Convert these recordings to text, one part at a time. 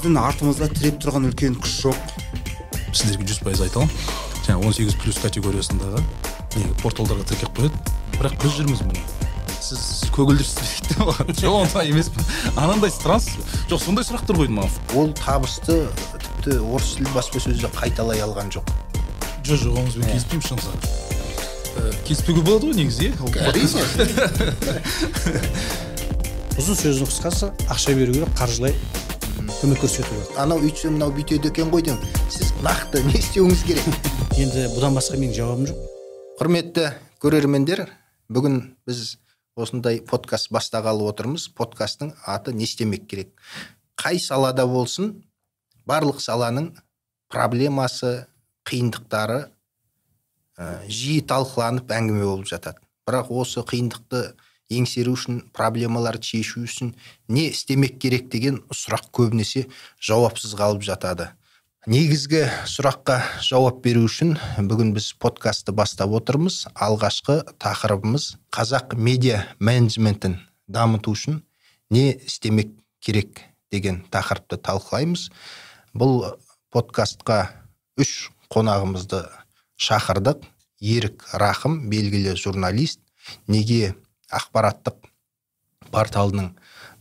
біздің артымызда тіреп тұрған үлкен күш жоқ. Сіздерге жүз пайыз айта аламын жаңағы он сегіз плюс категориясындағы не порталдарға тіркеп қояды. Бірақ біз жүрміз міне. Сіз көгілдірсіз дейді маған жоқ ондай емеспін. Анандай странный жоқ. Сондай сұрақтар қойды маған. Ол табысты тіпті орыс тілді баспасөзде қайталай алған жоқ. Жоқ жоқ оныңызбен келіспеймін шынында келіспеуге болады ғой негізі иә? Әрине. Ұзын сөздің қысқасы ақша беру керек қаржылай көмек көрсету анау үйтсе мынау бүйтеді екен ғой деймін. Сіз нақты не істеуіңіз керек? Енді бұдан басқа менің жауабым жоқ. Құрметті көрермендер бүгін біз осындай подкаст бастағалы отырмыз. Подкасттың аты не істемек керек қай салада болсын барлық саланың проблемасы қиындықтары ә, жиі талқыланып әңгіме болып жатады. Бірақ осы қиындықты еңсеру үшін проблемаларды шешу үшін не істемек керек деген сұрақ көбінесе жауапсыз қалып жатады. Негізгі сұраққа жауап беру үшін бүгін біз подкастты бастап отырмыз. Алғашқы тақырыбымыз қазақ медиа менеджментін дамыту үшін не істемек керек деген тақырыпты талқылаймыз. Бұл подкастқа үш қонағымызды шақырдық. Ерік рахым белгілі журналист. Неге ақпараттық порталының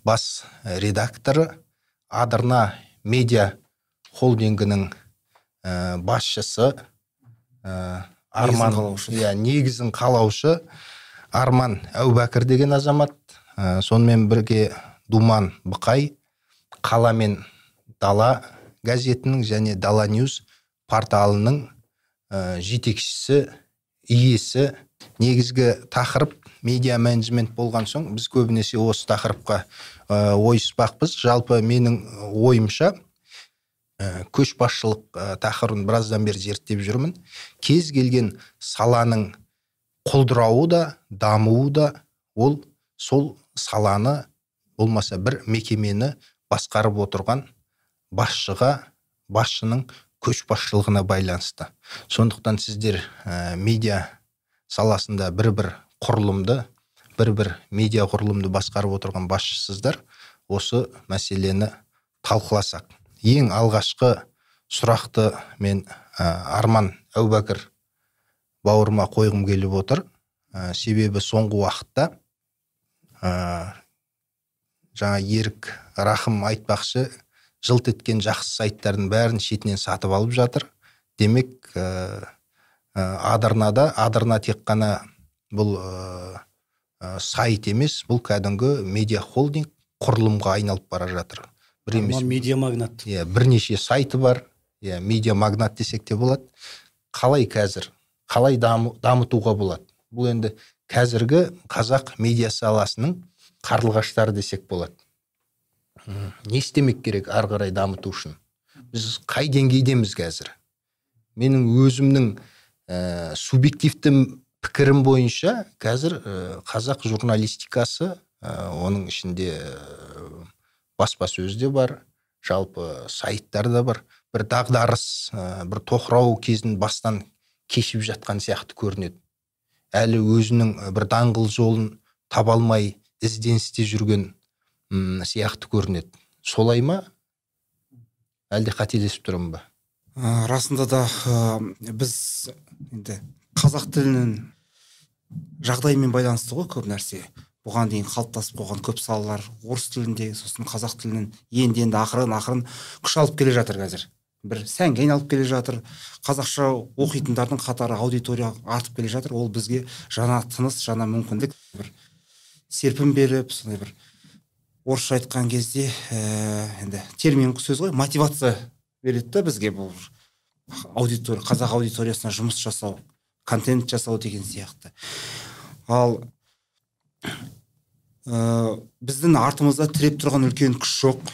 бас редакторы адырна медиа холдингінің ә, басшысы ә, арман иә негізін қалаушы арман әубәкір деген азамат. Ә, сонымен бірге думан бұқай қала мен дала газетінің және дала ньюс порталының ә, жетекшісі иесі. Негізгі тақырып медиа менеджмент болған соң біз көбінесе осы тақырыпқа ә, ойыспақпыз жалпы менің ойымша ә, көшбасшылық ә, тақырыбын біраздан бері зерттеп жүрмін. Кез келген саланың құлдырауы да дамуы да ол сол саланы болмаса бір мекемені басқарып отырған басшыға басшының көшбасшылығына байланысты. Сондықтан сіздер ә, медиа саласында бір бір құрылымды бір бір медиа құрылымды басқарып отырған басшысыздар осы мәселені талқыласақ. Ең алғашқы сұрақты мен ә, арман әубәкір бауырыма қойғым келіп отыр. Ә, себебі соңғы уақытта ә, жаңа ерік рахым айтпақшы жылт еткен жақсы сайттардың бәрін шетінен сатып алып жатыр. Демек ә, адырнада адырна тек қана бұл ә, сайт емес бұл кәдімгі медиа холдинг құрылымға айналып бара жатыр. Бір емес медиа магнат. иә бірнеше сайты бар. Иә медиа магнат десек те болады. Қалай қазір? Қалай дамытуға болады? Бұл енді қазіргі қазақ медиа саласының қарлығаштары десек болады. Не істемек керек ары қарай дамыту үшін? Біз қай деңгейдеміз қазір? Менің өзімнің ә, субъективті пікірім бойынша қазір қазақ журналистикасы оның ішінде баспасөз де бар жалпы сайттар да бар. бір дағдарыс бір тоқырау кезін бастан кешіп жатқан сияқты көрінеді. Әлі өзінің бір даңғыл жолын таба алмай ізденісте жүрген сияқты көрінеді. Солай ма? Әлде қателесіп тұрмын ба ә, расында да ә, біз енді қазақ тілінің жағдайымен байланысты ғой көп нәрсе. Бұған дейін қалыптасып қойған көп салалар орыс тілінде сосын қазақ тілінің енді енді ақырын ақырын күш алып келе жатыр қазір. бір сәнге айналып келе жатыр. Қазақша оқитындардың қатары аудитория артып келе жатыр. Ол бізге жаңа тыныс жаңа мүмкіндік. Бір серпін беріп сондай бір орысша айтқан кезде ә, енді термин сөз ғой мотивация береді да бізге бұл аудитория қазақ аудиториясына жұмыс жасау. Контент жасау деген сияқты. Ал ә, біздің артымызда тіреп тұрған үлкен күш жоқ.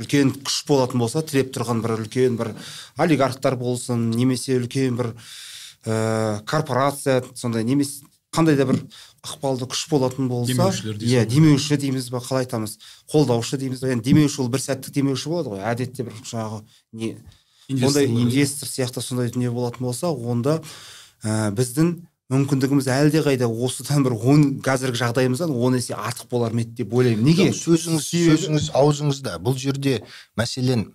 Үлкен күш болатын болса тіреп тұрған бір үлкен бір олигархтар болсын немесе үлкен бір ә, корпорация сондай немесе қандай да бір ықпалды күш болатын болса иә демеуші дейміз ба қалай айтамыз? Қолдаушы дейміз ба? Енді демеуші ол бір сәттік демеуші болады ғой. Әдетте бір жаңағы не ондай инвестор сияқты сондай дүние болатын болса онда ә, біздің мүмкіндігіміз әлдеқайда осыдан бір он қазіргі жағдайымыздан он есе артық болар ма еді деп ойлаймын. Неге? Сөзіңіз сөзіңіз аузыңызда. Бұл жерде мәселен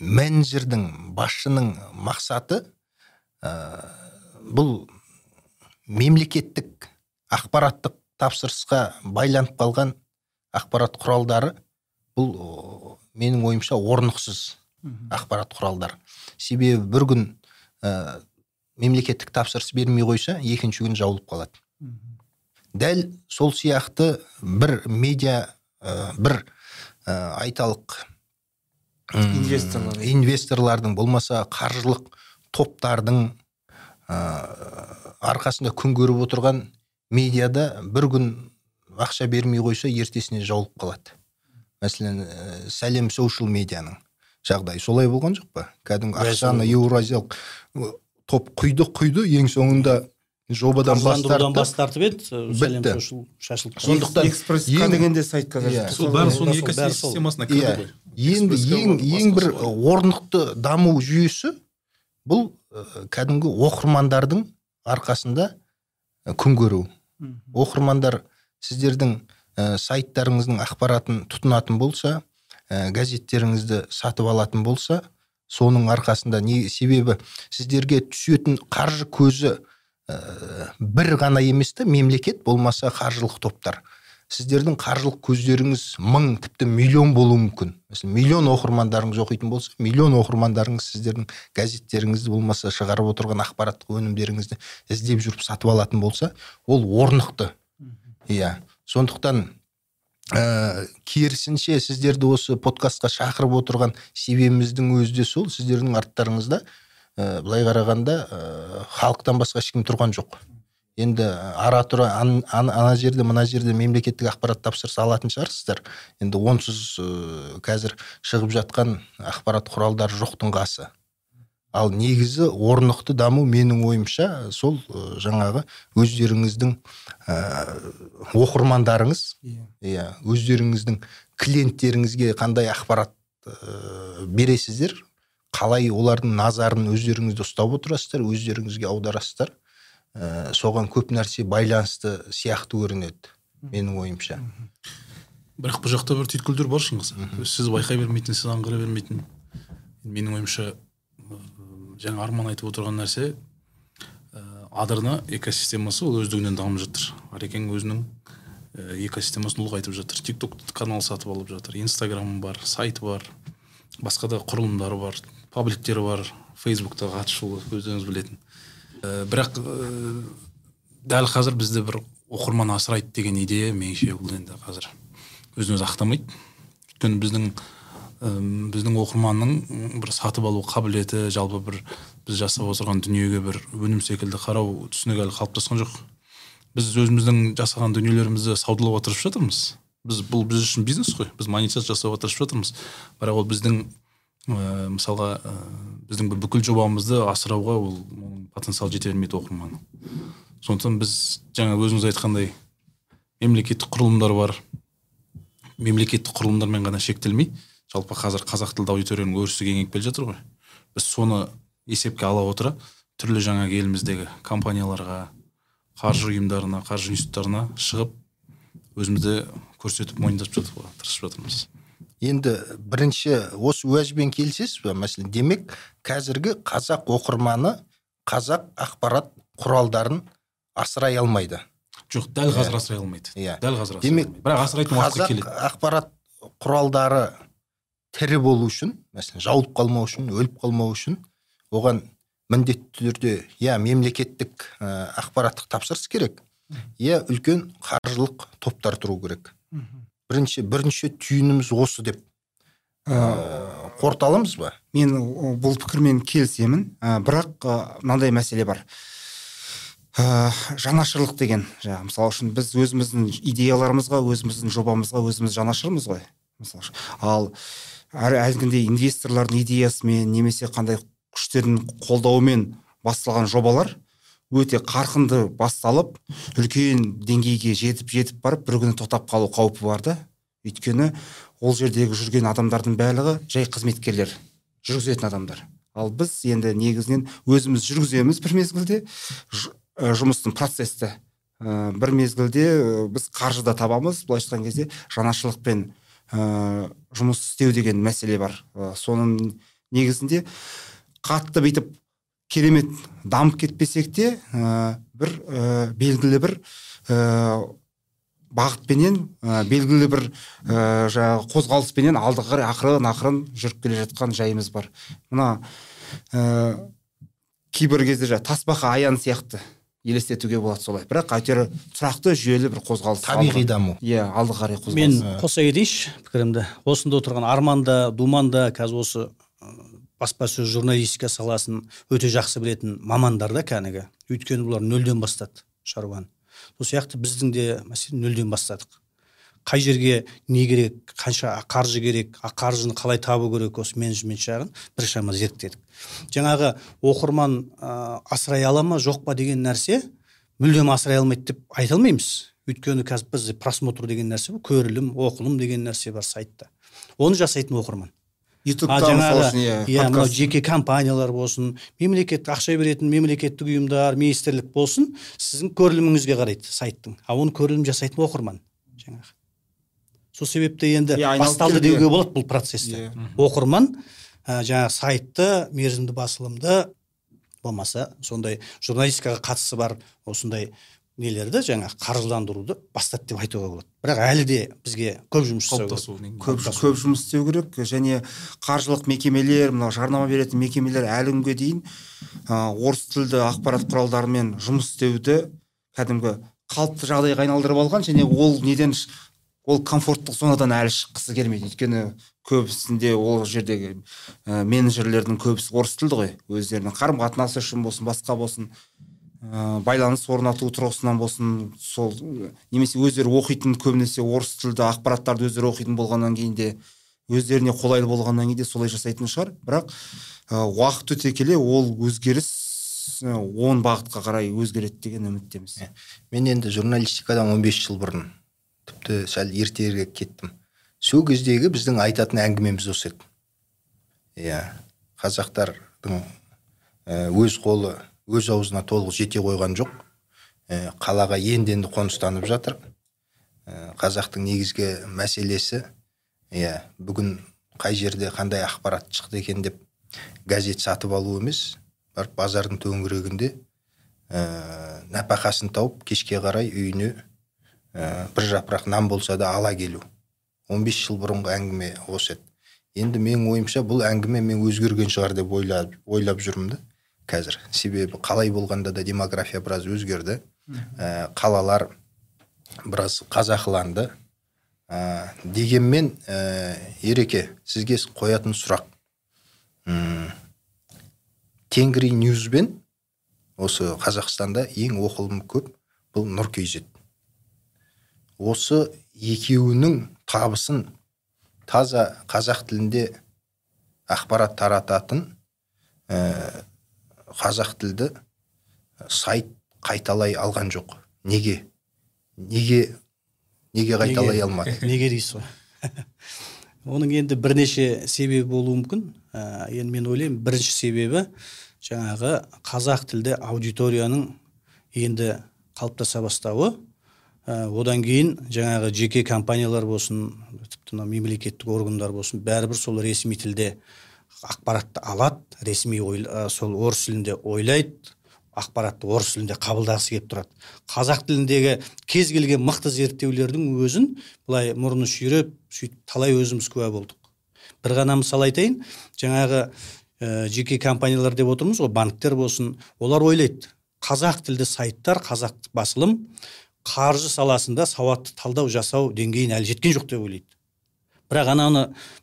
менеджердің басшының мақсаты ә, бұл мемлекеттік ақпараттық тапсырысқа байланып қалған ақпарат құралдары. Бұл о, менің ойымша орнықсыз ақпарат құралдар. Себебі бір күн ә, мемлекеттік тапсырыс бермей қойса екінші күн жабылып қалады. Дәл сол сияқты бір медиа ә, бір ә, айталық Инвесторлар. инвесторлардың болмаса қаржылық топтардың ә, арқасында күн көріп отырған медиада бір күн ақша бермей қойса ертесіне жауылып қалады. Мәселен ә, сәлем соушал медианың жағдайы солай болған жоқ па? Кәдімгі ақшаны еуразиялық топ құйды құйды ең соңында жобадан бас тартты. бас тартып еді Бітті. шашылып. Сондықтан экспресс ең- деген де сайт қазір. Сол бәрі сол- соның сол- бәрі сол. экосистемасына иә. кірді ғой енді ең ең бір орнықты даму жүйесі бұл кәдімгі оқырмандардың арқасында күн көру. Оқырмандар сіздердің сайттарыңыздың ақпаратын тұтынатын болса ә, газеттеріңізді сатып алатын болса соның арқасында не себебі сіздерге түсетін қаржы көзі ә, бір ғана емес та мемлекет болмаса қаржылық топтар. Сіздердің қаржылық көздеріңіз мың тіпті миллион болуы мүмкін. Мәселен миллион оқырмандарыңыз оқитын болса миллион оқырмандарыңыз сіздердің газеттеріңізді болмаса шығарып отырған ақпараттық өнімдеріңізді іздеп жүріп сатып алатын болса ол орнықты. Иә. Сондықтан ә, керісінше сіздерді осы подкастқа шақырып отырған себебіміздің өзі де сол сіздердің арттарыңызда ә, былай қарағанда ә, халықтан басқа ешкім тұрған жоқ. Енді ара тұра ан- ан- ана жерде мына жерде мемлекеттік ақпарат тапсырыс алатын шығарсыздар. Енді онсыз ә, қазір шығып жатқан ақпарат құралдары жоқтың қасы. Ал негізі орнықты даму менің ойымша сол жаңағы өздеріңіздің ә, оқырмандарыңыз Иә. иә өздеріңіздің клиенттеріңізге қандай ақпарат ә, бересіздер? Қалай олардың назарын өздеріңізде ұстап отырасыздар өздеріңізге аударасыздар? Ә, соған көп нәрсе байланысты сияқты көрінеді менің ойымша. Бірақ бұл жақта бір түйткілдер бар шыңғыс. Сіз байқай бермейтін сіз аңғара бермейтін. Менің ойымша жаңа арман айтып отырған нәрсе ә, адырна экосистемасы ол өздігінен дамып жатыр. Арекең өзінің ә, экосистемасын ұлғайтып жатыр. Тик ток канал сатып алып жатыр инстаграмы бар сайты бар басқа да құрылымдары бар пабликтері бар фейсбукта қатысушылы өздеріңіз білетін. Ә, бірақ ә, дәл қазір бізді бір оқырман асырайды деген идея меніңше бұл енді қазір өзін өзі ақтамайды. Өйткені біздің ым, біздің оқырманның бір сатып алу қабілеті жалпы бір біз жасап отырған дүниеге бір өнім секілді қарау түсінігі әлі қалыптасқан жоқ. Біз өзіміздің жасаған дүниелерімізді саудалауға тырысып жатырмыз. Біз бұл біз үшін бизнес қой біз монетизация жасауға тырысып жатырмыз. Бірақ ол біздің ә, мысалға ә, біздің бүкіл жобамызды асырауға ол оның потенциалы жете бермейді оқырманның сондықтан біз жаңа өзіңіз айтқандай мемлекеттік құрылымдар бар. Мемлекеттік құрылымдармен ғана шектелмей жалпы қазір қазақ тілді аудиторияның өрісі кеңейіп келе жатыр ғой. Біз соны есепке ала отыра түрлі жаңағы еліміздегі компанияларға қаржы ұйымдарына қаржы институттарына шығып өзімізді көрсетіп мойындатып жатуға тырысып жатырмыз. Енді бірінші осы уәжбен келісесіз ба мәселен демек қазіргі қазақ оқырманы қазақ ақпарат құралдарын асырай алмайды. Жоқ дәл қазір асырай алмайды. Иә. дәл қазір демек бірақ асырайтын уақытқа қазақ келеді. ақпарат құралдары тірі болу үшін мәселен жауылып қалмау үшін өліп қалмау үшін оған міндетті түрде я мемлекеттік ә, ақпараттық тапсырыс керек. Я үлкен қаржылық топтар тұру керек. Бірінші бірінші түйініміз осы деп Ә, қорыталамыз ба? мен бұл пікірмен келісемін. Ә, бірақ ә, мынандай мәселе бар. Ә, жанашырлық деген жаңағы мысалы үшін біз өзіміздің идеяларымызға өзіміздің жобамызға өзіміз жанашырмыз ғой. Мысалы үшін. Ал әлгіндей инвесторлардың идеясымен немесе қандай күштердің қолдауымен басталған жобалар өте қарқынды басталып үлкен деңгейге жетіп жетіп барып бір күні тоқтап қалу қаупі бар да. Өйткені ол жердегі жүрген адамдардың барлығы жай қызметкерлер жүргізетін адамдар. Ал біз енді негізінен өзіміз жүргіземіз бір мезгілде ә, жұмыстың процесті. Ә, бір мезгілде ә, біз қаржы да табамыз. Былайша айтқан кезде жанашырлықпен жұмыс істеу деген мәселе бар. Соның негізінде қатты бүйтіп керемет дамып кетпесек те ә, бір ә, белгілі бір ә, бағытпенен ә, белгілі бір ә, жаңағы қозғалыспенен алдыға қарай ақырын ақырын жүріп келе жатқан жайымыз бар. Мына ә, кейбір кезде жаңағы тасбақа аян сияқты. Елестетуге болады солай. Бірақ әйтеуір тұрақты жүйелі бір қозғалыс табиғи даму. Иә алдыға қарай қозғалыс. Мен қоса кетейінші пікірімді. Осында отырған арман да думан да қазір осы баспасөз журналистика саласын өте жақсы білетін мамандар да кәнігі. Өйткені бұлар нөлден бастады шаруаны. Сол сияқты біздің де мәселен нөлден бастадық. Қай жерге не керек қанша қаржы керек а қаржыны қалай табу керек осы менеджмент жағын біршама зерттедік. Жаңағы оқырман ә, асырай ала ма жоқ па деген нәрсе мүлдем асырай алмайды деп айта алмаймыз. Өйткені қазір бізде просмотр деген нәрсе бар көрілім оқылым деген нәрсе бар сайтта. Оны жасайтын оқырман. Ютубта жаңағы иә иә мынау жеке компаниялар болсын мемлекет ақша беретін мемлекеттік ұйымдар министрлік болсын сіздің көріліміңізге қарайды сайттың а оны көрілім жасайтын оқырман жаңағы. Сол себепті енді Иә, айналып басталды деуге болады бұл процессті Иә. оқырман ә, жаңағы сайтты мерзімді басылымды болмаса сондай журналистикаға қатысы бар осындай нелерді жаңағы қаржыландыруды бастады деп айтуға болады. Бірақ әлі де бізге көп жұмыс жасау керек. көп көп жұмыс істеу керек. Және қаржылық мекемелер мынау жарнама беретін мекемелер әлі күнге дейін ә, орыс тілді ақпарат құралдарымен жұмыс істеуді кәдімгі қалыпты жағдайға айналдырып алған және ол неден ш- ол комфорттық зонадан әлі шыққысы келмейді. Өйткені көбісінде ол жердегі ә, менеджерлердің көбісі орыс тілді ғой. Өздерінің қарым қатынасы үшін болсын басқа болсын ә, байланыс орнату тұрғысынан болсын сол немесе өздері оқитын көбінесе орыс тілді ақпараттарды өздері оқитын болғаннан кейін де өздеріне қолайлы болғаннан кейін де солай жасайтын шығар. Бірақ ә, уақыт өте келе ол өзгеріс оң бағытқа қарай өзгереді деген үміттеміз. Мен енді журналистикадан 15 жыл бұрын тіпті сәл ертерек кеттім. Сол кездегі біздің айтатын әңгімеміз осы еді. Иә қазақтардың ә, өз қолы өз аузына толық жете қойған жоқ. Ә, қалаға енді енді қоныстанып жатыр. Ә, қазақтың негізгі мәселесі иә бүгін қай жерде қандай ақпарат шықты екен деп газет сатып алу емес барып базардың төңірегінде ә, нәпақасын тауып кешке қарай үйіне ә, бір жапырақ нан болса да ала келу. 15 жыл бұрынғы әңгіме осы еді. Енді менің ойымша бұл әңгіме мен өзгерген шығар деп ойлап, ойлап жүрмін да қазір. Себебі қалай болғанда да демография біраз өзгерді. Ә, қалалар біраз қазақыланды ә, дегенмен ә, ереке сізге қоятын сұрақ. М, тенгри ньюзбен осы қазақстанда ең оқылымы көп бұл нұр kz осы екеуінің табысын таза қазақ тілінде ақпарат тарататын ә, қазақ тілді сайт қайталай алған жоқ. Неге? Неге неге қайталай Неге? алмады? Неге дейсіз ғой? Оның енді бірнеше себебі болуы мүмкін. Ә, енді мен ойлаймын бірінші себебі жаңағы қазақ тілді аудиторияның енді қалыптаса бастауы. Одан кейін жаңағы жеке компаниялар болсын тіпті мынау мемлекеттік органдар болсын бәрібір сол ресми тілде ақпаратты алады ресми ә, сол орыс тілінде ойлайды ақпаратты орыс тілінде қабылдағысы келіп тұрады. Қазақ тіліндегі кез келген мықты зерттеулердің өзін былай мұрны шүйреп сөйтіп талай өзіміз куә болдық. Бір ғана мысал айтайын жаңағы ә, жеке компаниялар деп отырмыз ғой банктер болсын олар ойлайды. Қазақ тілді сайттар қазақ басылым қаржы саласында сауатты талдау жасау деңгейіне әлі жеткен жоқ деп ойлайды. Бірақ ананы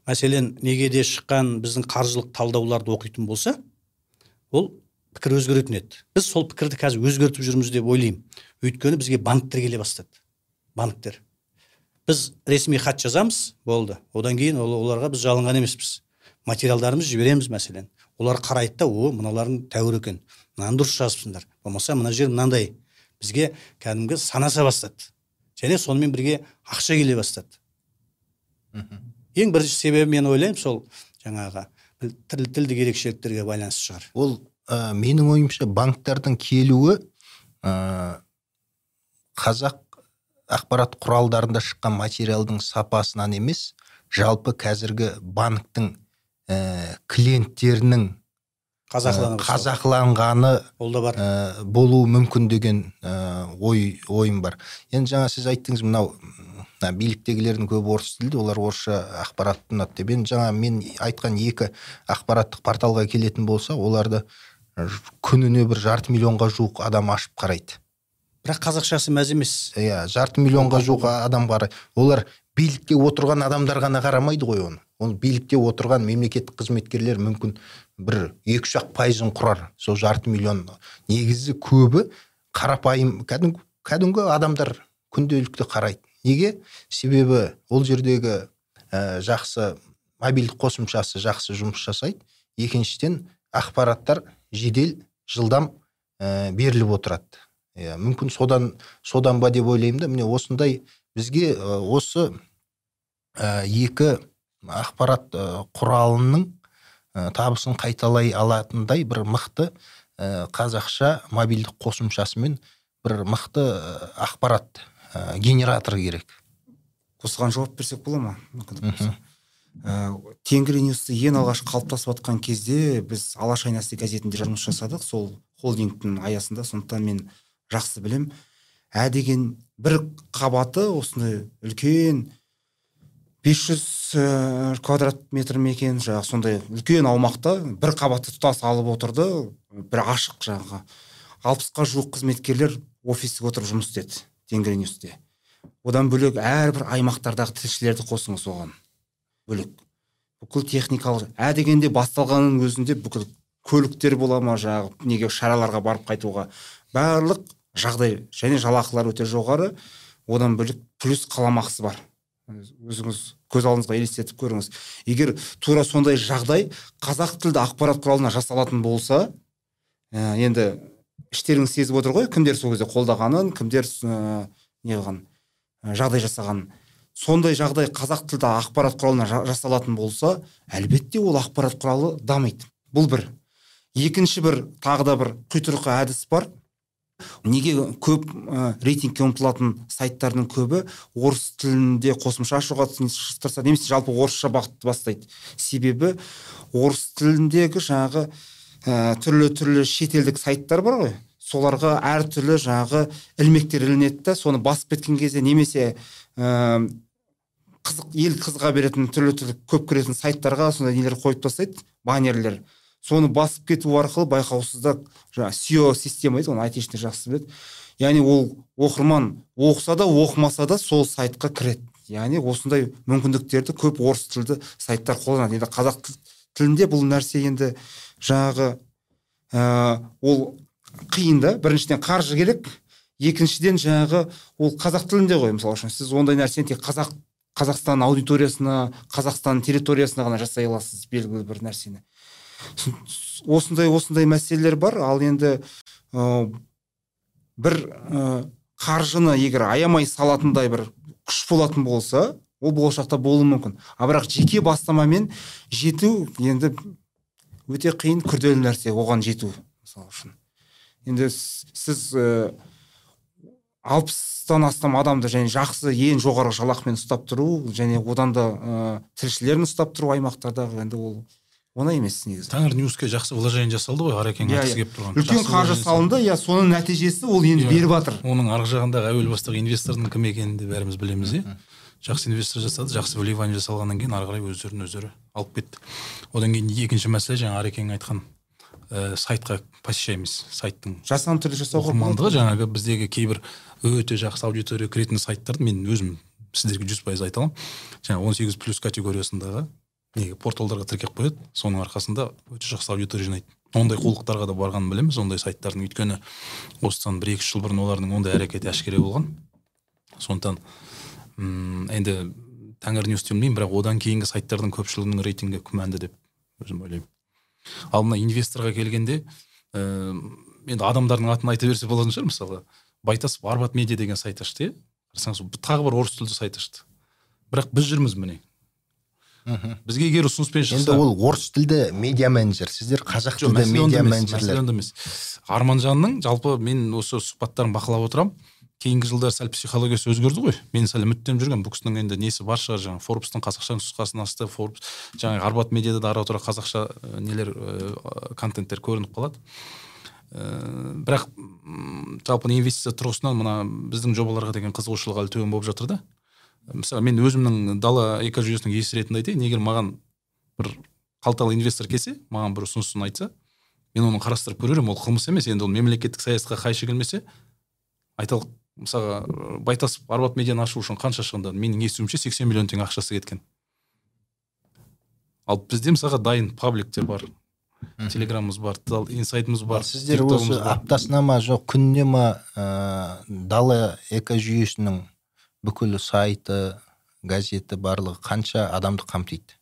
мәселен негеде шыққан біздің қаржылық талдауларды оқитын болса ол пікір өзгеретін еді. Біз сол пікірді қазір өзгертіп жүрміз деп ойлаймын. Өйткені бізге банктер келе бастады. Банктер. Біз ресми хат жазамыз болды. Одан кейін ол- оларға біз жалынған емеспіз. Материалдарымызды жібереміз мәселен. Олар қарайды да о мыналарың тәуір екен. Мынаны дұрыс жазыпсыңдар. Болмаса мына жер мынандай бізге кәдімгі санаса бастады. Және сонымен бірге ақша келе бастады. Ең бірінші себебі мен ойлаймын сол жаңағы тіл, тілдік ерекшеліктерге байланысты шығар. Ол ә, менің ойымша банктердің келуі ә, қазақ ақпарат құралдарында шыққан материалдың сапасынан емес жалпы қазіргі банктің ә, клиенттерінің қазақыланып ә, қазақыланғаны ол да бар. ә, болуы мүмкін деген ә, ой ойым бар. Енді жаңа сіз айттыңыз мынау мына биліктегілердің көбі орыс тілді олар орысша ақпарат ұнады деп. Енді жаңа мен айтқан екі ақпараттық порталға келетін болса оларды күніне бір жарты миллионға жуық адам ашып қарайды. Бірақ қазақшасы мәз емес. Иә жарты миллионға жуық адам қарайды олар билікте отырған адамдар ғана қарамайды ғой оны. Ол билікте отырған мемлекеттік қызметкерлер мүмкін бір екі үш ақ пайызын құрар. Сол жарты миллион. Негізі көбі қарапайым кәдімгі кәдімгі адамдар күнделікті қарайды. Неге? Себебі ол жердегі ә, жақсы мобильдік қосымшасы жақсы жұмыс жасайды. Екіншіден ақпараттар жедел жылдам ә, беріліп отырады. Иә мүмкін содан содан ба деп ойлаймын да міне осындай бізге осы ә, екі ақпарат құралының ә, табысын қайталай алатындай бір мықты ә, қазақша мобильдік қосымшасымен бір мықты ә, ақпарат ә, генераторы керек. Осыған жауап берсек бола ма? Мүмкіндік болса. Ә, тенгриньюсты ең алғаш қалыптасып жатқан кезде біз алаш айнасы газетінде жұмыс жасадық. Сол холдингтің аясында сондықтан мен жақсы білем. Ә деген бір қабаты осындай үлкен 500 ә, квадрат метр ме екен жаңағы сондай үлкен аумақта бір қабатты тұтас алып отырды бір ашық жаңағы. Алпысқа жуық қызметкерлер офисте отырып жұмыс істеді тенгриньюсте одан бөлек әрбір аймақтардағы тілшілерді қосыңыз оған. Бөлек. Бүкіл техникалық ә дегенде басталғанның өзінде бүкіл көліктер бола ма жаңағы неге шараларға барып қайтуға. Барлық жағдай және жалақылар өте жоғары. Одан бөлек плюс қаламақысы бар. Өзіңіз көз алдыңызға елестетіп көріңіз. Егер тура сондай жағдай қазақ тілді ақпарат құралына жасалатын болса ә, енді іштеріңіз сезіп отыр ғой кімдер сол кезде қолдағанын кімдер ә, не қылған ә, жағдай жасағанын сондай жағдай қазақ тілді ақпарат құралына жа- жасалатын болса әлбетте ол ақпарат құралы дамиды. Бұл бір. Екінші бір тағы да бір құйтырқы әдіс бар. Неге көп ә, рейтингке ұмтылатын сайттардың көбі орыс тілінде қосымша ашуға тырысады немесе жалпы орысша бағытты бастайды. Себебі орыс тіліндегі жаңағы ә, түрлі түрлі шетелдік сайттар бар ғой. Соларға әртүрлі жаңағы ілмектер ілінеді да соны басып кеткен кезде немесе ә, қызық ел қызыға беретін түрлі түрлі көп кіретін сайттарға сондай нелер қойып тастайды баннерлер. Соны басып кету арқылы байқаусызда жаңағы SEO система дейді оны айтишник жақсы біледі. Яғни ол оқырман оқыса да оқымаса да сол сайтқа кіреді. Яғни осындай мүмкіндіктерді көп орыс тілді сайттар қолданады. Енді қазақ тіл- тілінде бұл нәрсе енді жаңағы ә, ол қиын да. Біріншіден қаржы керек. Екіншіден жаңағы ол қазақ тілінде ғой. Мысалы үшін сіз ондай нәрсені тек қазақ қазақстан аудиториясына қазақстан территориясына ғана жасай аласыз белгілі бір нәрсені. Осындай осындай мәселелер бар. Ал енді ә, бір ә, қаржыны егер аямай салатындай бір күш болатын болса ол болашақта болуы мүмкін. А бірақ жеке бастамамен жету енді өте қиын күрделі нәрсе оған жету мысалы үшін. Енді сіз алпыстан астам адамды және жақсы ең жоғары жалақымен ұстап тұру және одан да ә, тілшілерін ұстап тұру аймақтардағы енді ол оңай емес негізі таңер ньюске жақсы вложение жасалды ғой арекең айтқысы иә. келіп тұрған. Үлкен қаржы салынды. иә соның нәтижесі ол енді Иә. беріп жатыр. Оның арғы жағындағы әуел бастағы инвестордың кім екенін де бәріміз білеміз иә. Жақсы инвестор жасады жақсы вливание жасалғаннан кейін ары қарай өздерін өздері алып кетті. Одан кейін екінші мәселе жаңа арекең айтқан ә, сайтқа посещаемыз сайттың жасанды түрде жасауға оқырмандығы. жаңағы біздегі кейбір өте жақсы аудитория кіретін сайттарды мен өзім сіздерге жүз пайыз айта аламын. Жаңағы он сегіз плюс категориясындағы неге порталдарға тіркеп қояды? Соның арқасында өте жақсы аудитория жинайды. Ондай қулықтарға да барғанын білеміз ондай сайттардың. Өйткені осыдан бір екі үш жыл бұрын олардың ондай әрекеті әшкере болған. Сондықтан енді таңер ньюс білмеймін бірақ одан кейінгі сайттардың көпшілігінің рейтингі күмәнді деп өзім ойлаймын. Ал мына инвесторға келгенде ә, енді адамдардың атын айта берсе болатын шығар. Мысалы байтасов арбат медиа деген сайт ашты иә? Қарасаңыз тағы бір орыс тілді сайт ашты. Бірақ біз жүрміз міне. Бізге егер ұсыныспен енді шықса ол орыс тілді медиа менеджер. Сіздер қазақ тілді медиа менеджерлер. емес. Арманжанның жалпы мен осы сұхбаттарын бақылап отырамын кейінгі жылдары сәл психологиясы өзгерді ғой. Мен сәл үміттеніп жүргенмін. Бұл кісінің енді несі бар шығар? Жаңағы форбстың қазақша нұсқасын ашты форбс жаңағы арбат медиада да ара тұра қазақша ә, нелер ә, контенттер көрініп қалады. Ә, бірақ жалпы инвестиция тұрғысынан мына біздің жобаларға деген қызығушылық әлі төмен болып жатыр да. Мысалы мен өзімнің дала экожүйесінің иесі ретінде айтайын егер маған бір қалталы инвестор келсе маған бір ұсынысын айтса мен оны қарастырып көрермін ол қылмыс емес енді ол мемлекеттік саясатқа қайшы келмесе айталық мысалға байтасов арбат медианы ашу үшін қанша шығындады менің естуімше 80 миллион теңге ақшасы кеткен. Ал бізде мысалға дайын пабликтер бар телеграмымыз бар инсайтымыз бар сіздер осы аптасына ма жоқ күніне ма ә, дала экожүйесінің бүкіл сайты газеті барлығы қанша адамды қамтиды?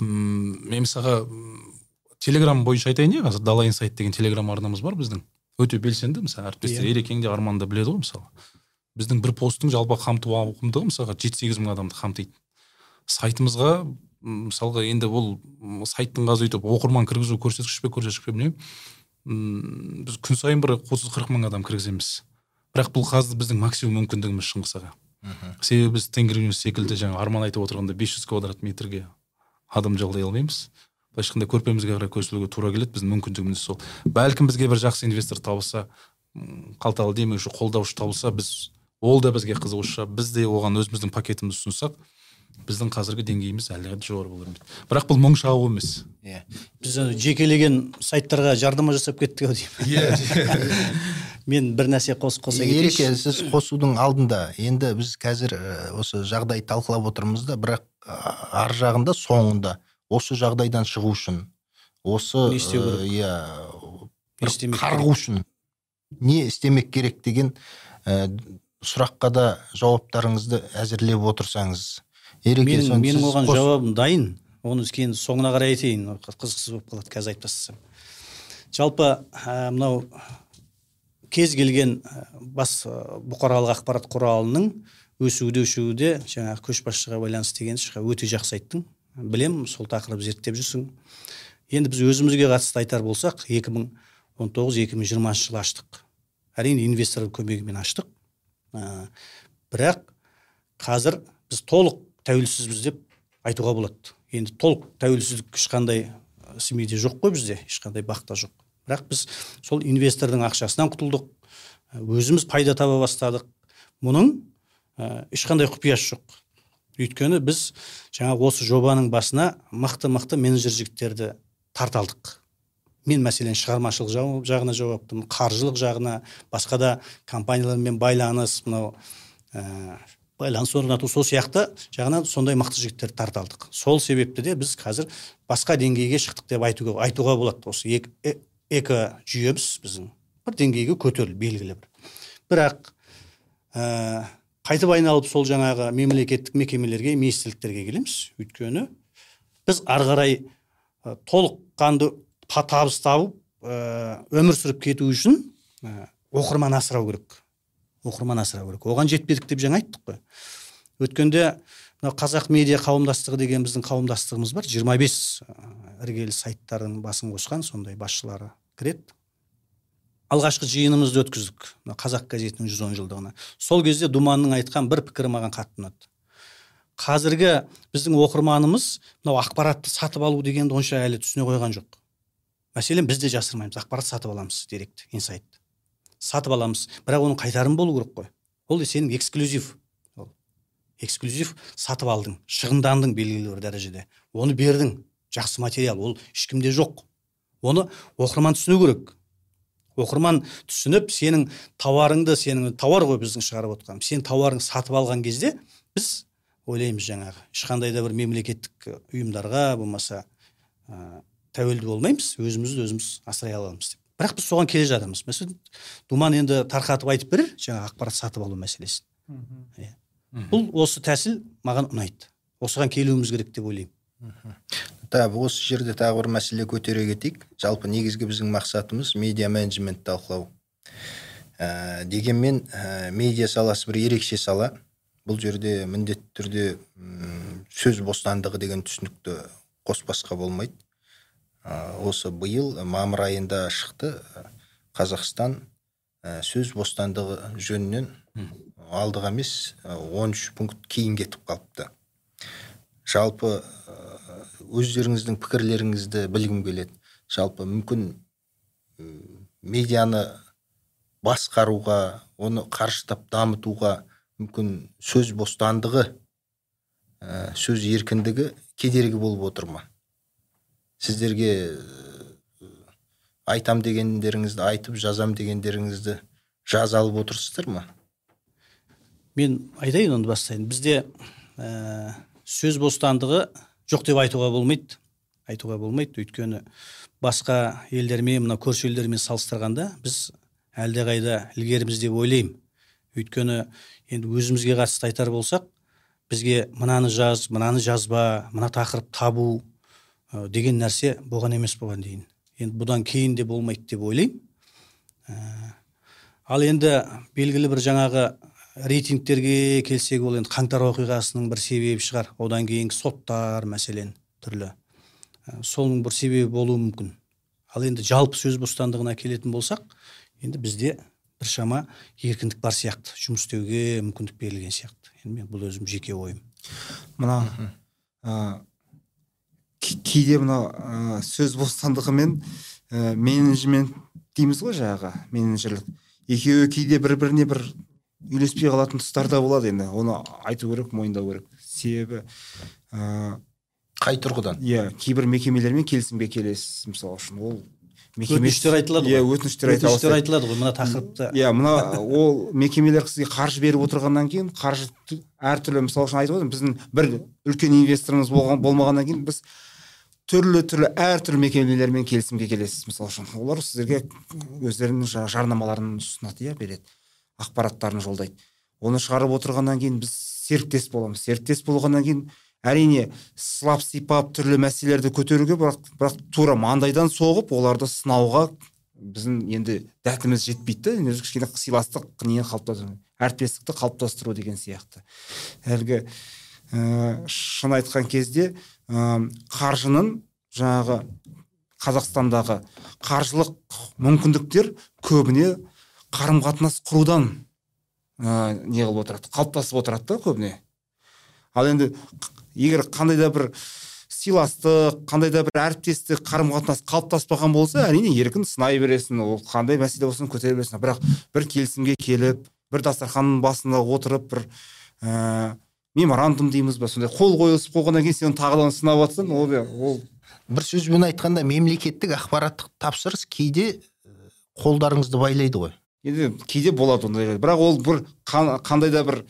Мен мысалға телеграм бойынша айтайын иә қазір дала инсайт деген телеграм арнамыз бар біздің. Өте белсенді мысалы әріптестер Иә. ерекең де арман да біледі ғой мысалы. Біздің бір посттың жалпы қамту ауқымдығы мысалға жеті сегіз мың адамды қамтиды. Сайтымызға мысалға енді м, сайттың қазір өйтіп оқырман кіргізу көрсеткіш пе көрсеткіш пе білмеймін. Біз күн сайын бір отыз қырық мың адам кіргіземіз. Бірақ бұл қазір біздің максимум мүмкіндігіміз шыңғыс аға. Себебі біз тенгриньюс секілді жаңа арман айтып отырғандай 500 квадрат метрге адам жалдай алмаймыз. Былайша айтқанда көрпемізге қарай көсілуге тура келеді біздің мүмкіндігіміз сол. Бәлкім бізге бір жақсы инвестор табылса қалталы демеуші қолдаушы табылса біз ол да бізге қызығушы біз де оған өзіміздің пакетімізді ұсынсақ біздің қазіргі деңгейіміз әлдеқайда жоғары болар еді. Бірақ бұл мұң шағу емес. Иә. Біз жекелеген сайттарға жарнама жасап кеттік ау деймін. Мен бір нәрсе қос қоса ереке кетейінші сіз қосудың алдында енді біз қазір ә, осы жағдай талқылап отырмыз да бірақ ә, ар жағында соңында осы жағдайдан шығу үшін осы Не істеу керек? ә, иә қарғу үшін не істемек керек деген ә, сұраққа да жауаптарыңызды әзірлеп отырсаңыз ереке менің, менің оған қос- жауабым дайын. Оны кейін соңына қарай айтайын. Қызықсыз болып қалады қазір айтып тастасам жалпы ә, мынау кез келген ә, бас ә, бұқаралық ақпарат құралының өсуде өшуде жаңағы көшбасшыға байланысты шыға өте жақсы айттың. Білем сол тақырып зерттеп жүрсің. Енді біз өзімізге қатысты айтар болсақ 2019-2020 жылы аштық. Әрине инвестор көмегімен аштық. Ә, бірақ қазір біз толық тәуелсізбіз деп айтуға болады. Енді толық тәуелсіздік ешқандай семейде жоқ қой бізде ешқандай бақта жоқ. Бірақ біз сол инвестордың ақшасынан құтылдық. Ә, өзіміз пайда таба бастадық. Мұның ә, ешқандай құпиясы жоқ. Өйткені біз жаңағы осы жобаның басына мықты мықты менеджер жігіттерді тарта мен мәселен шығармашылық жағына жауаптымын қаржылық жағына басқа да компаниялармен байланыс мынау ә, байланыс орнату сол сияқты жағынан сондай мықты жігіттерді тарта сол себепті де біз қазір басқа деңгейге шықтық деп айтуға, айтуға болады осы э- эко жүйеміз біздің. Бір деңгейге көтерілді белгілі бір. Бірақ ә, қайтып айналып сол жаңағы мемлекеттік мекемелерге министрліктерге келеміз. Өйткені біз ары қарай ә, толыққанды табыс тауып ә, өмір сүріп кету үшін ә, оқырман асырау керек. Оқырман асырау керек. Оған жетпедік деп жаңа айттық қой. Өткенде мына қазақ медиа қауымдастығы деген біздің қауымдастығымыз бар. 25 бес іргелі сайттардың басын қосқан сондай басшылары. Кіреді. Алғашқы жиынымызды өткіздік. Мына қазақ газетінің 110 жылдығына. Сол кезде думанның айтқан бір пікірі маған қатты ұнады. Қазіргі біздің оқырманымыз мынау ақпаратты сатып алу дегенді онша әлі түсіне қойған жоқ. Мәселен біз де жасырмаймыз ақпарат сатып аламыз директ инсайт сатып аламыз бірақ оның қайтарымы болу керек қой. Ол сенің эксклюзив. Ол. Эксклюзив сатып алдың шығындандың белгілі бір дәрежеде. Оны бердің жақсы материал. Ол ешкімде жоқ. Оны оқырман түсіну керек. Оқырман түсініп сенің тауарыңды сенің тауар ғой біздің шығарып отырғанымыз сен тауарыңды сатып алған кезде біз ойлаймыз жаңағы ешқандай да бір мемлекеттік ұйымдарға болмаса ә, тәуелді болмаймыз өзімізді өзіміз асырай аламыз деп. Бірақ біз соған келе жатырмыз. Мәселен думан енді тарқатып айтып берер жаңағы ақпарат сатып алу мәселесін. Иә. бұл осы тәсіл маған ұнайды. Осыған келуіміз керек деп ойлаймын. Так осы жерде тағы бір мәселе көтере кетейік. Жалпы негізгі біздің мақсатымыз медиа менеджмент талқылау. Ә, дегенмен ә, медиа саласы бір ерекше сала. Бұл жерде міндетті түрде сөз бостандығы деген түсінікті қоспасқа болмайды. Ә, осы биыл мамыр айында шықты. Қазақстан ә, сөз бостандығы жөнінен алдыға емес ә, 13 пункт кейін кетіп қалыпты. Жалпы өздеріңіздің пікірлеріңізді білгім келеді. Жалпы мүмкін медианы басқаруға оны қарыштап дамытуға мүмкін сөз бостандығы ә, сөз еркіндігі кедергі болып отыр ма? Сіздерге айтам дегендеріңізді айтып жазам дегендеріңізді жаза алып отырсыздар ма? Мен айтайын оны бастайын. Бізде ә, сөз бостандығы жоқ деп айтуға болмайды. Айтуға болмайды. Өйткені басқа елдермен мына көрші елдермен салыстырғанда біз әлдеқайда ілгеріміз деп ойлаймын. Өйткені енді өзімізге қатысты айтар болсақ бізге мынаны жаз мынаны жазба мына тақырып табу ә, деген нәрсе болған емес бұған дейін. Енді бұдан кейін де болмайды деп ойлаймын. Ә, ал енді белгілі бір жаңағы рейтингтерге келсек ол енді қаңтар оқиғасының бір себебі шығар. Одан кейінгі соттар мәселен түрлі. Ә, соның бір себебі болуы мүмкін. Ал енді жалпы сөз бостандығына келетін болсақ енді бізде біршама еркіндік бар сияқты. Жұмыс істеуге мүмкіндік берілген сияқты. Енді мен бұл өзім жеке ойым. Мына ә, кейде мына ә, сөз бостандығы мен ә, менеджмент дейміз ғой жаңағы менеджерлік. Екеуі кейде бір біріне бір үйлеспей қалатын тұстар да болады енді. Оны айту керек мойындау керек. Себебі ә, қай тұрғыдан? иә кейбір мекемелермен келісімге келесіз мысалы үшін. Ол мекеме өтініштер айтылады иә ғой өтініштер айта өтініштер бастайды айтылады ғой. Мына тақырыпты иә мына ол мекемелер сізге қаржы беріп отырғаннан кейін қаржы әртүрлі мысалы үшін айтып отырмын. Біздің бір үлкен инвесторымыз болған болмағаннан кейін біз түрлі түрлі әртүрлі мекемелермен келісімге келесіз мысалы үшін. Олар сіздерге өздерінің жа- жарнамаларын ұсынады иә береді. Ақпараттарын жолдайды оны шығарып отырғаннан кейін біз серіктес боламыз. Серіктес болғаннан кейін әрине сылап сипап түрлі мәселелерді көтеруге бірақ бірақ тура маңдайдан соғып оларды сынауға біздің енді дәтіміз жетпейді да кішкене сыйластық нені қалыптастыру әріптестікті қалыптастыру деген сияқты. Әлгі ә, шын айтқан кезде ә, қаржының жаңағы қазақстандағы қаржылық мүмкіндіктер көбіне қарым қатынас құрудан ә, не қылып отырады қалыптасып отырады да көбіне. Ал енді егер қандай да бір сыйластық қандай да бір әріптестік қарым қатынас қалыптаспаған болса әрине еркін сынай бересің ол қандай мәселе болсын көтере бересің. Бірақ бір келісімге келіп бір дастарханның басында отырып бір ә, меморандум дейміз ба сондай қол қойысып қойғаннан кейін сен оны тағыдан сынап жатсаң ол ол бір сөзбен айтқанда мемлекеттік ақпараттық тапсырыс кейде э, қолдарыңызды байлайды ғой. Енді кейде болады ондай бірақ ол бір қан- қандай да бір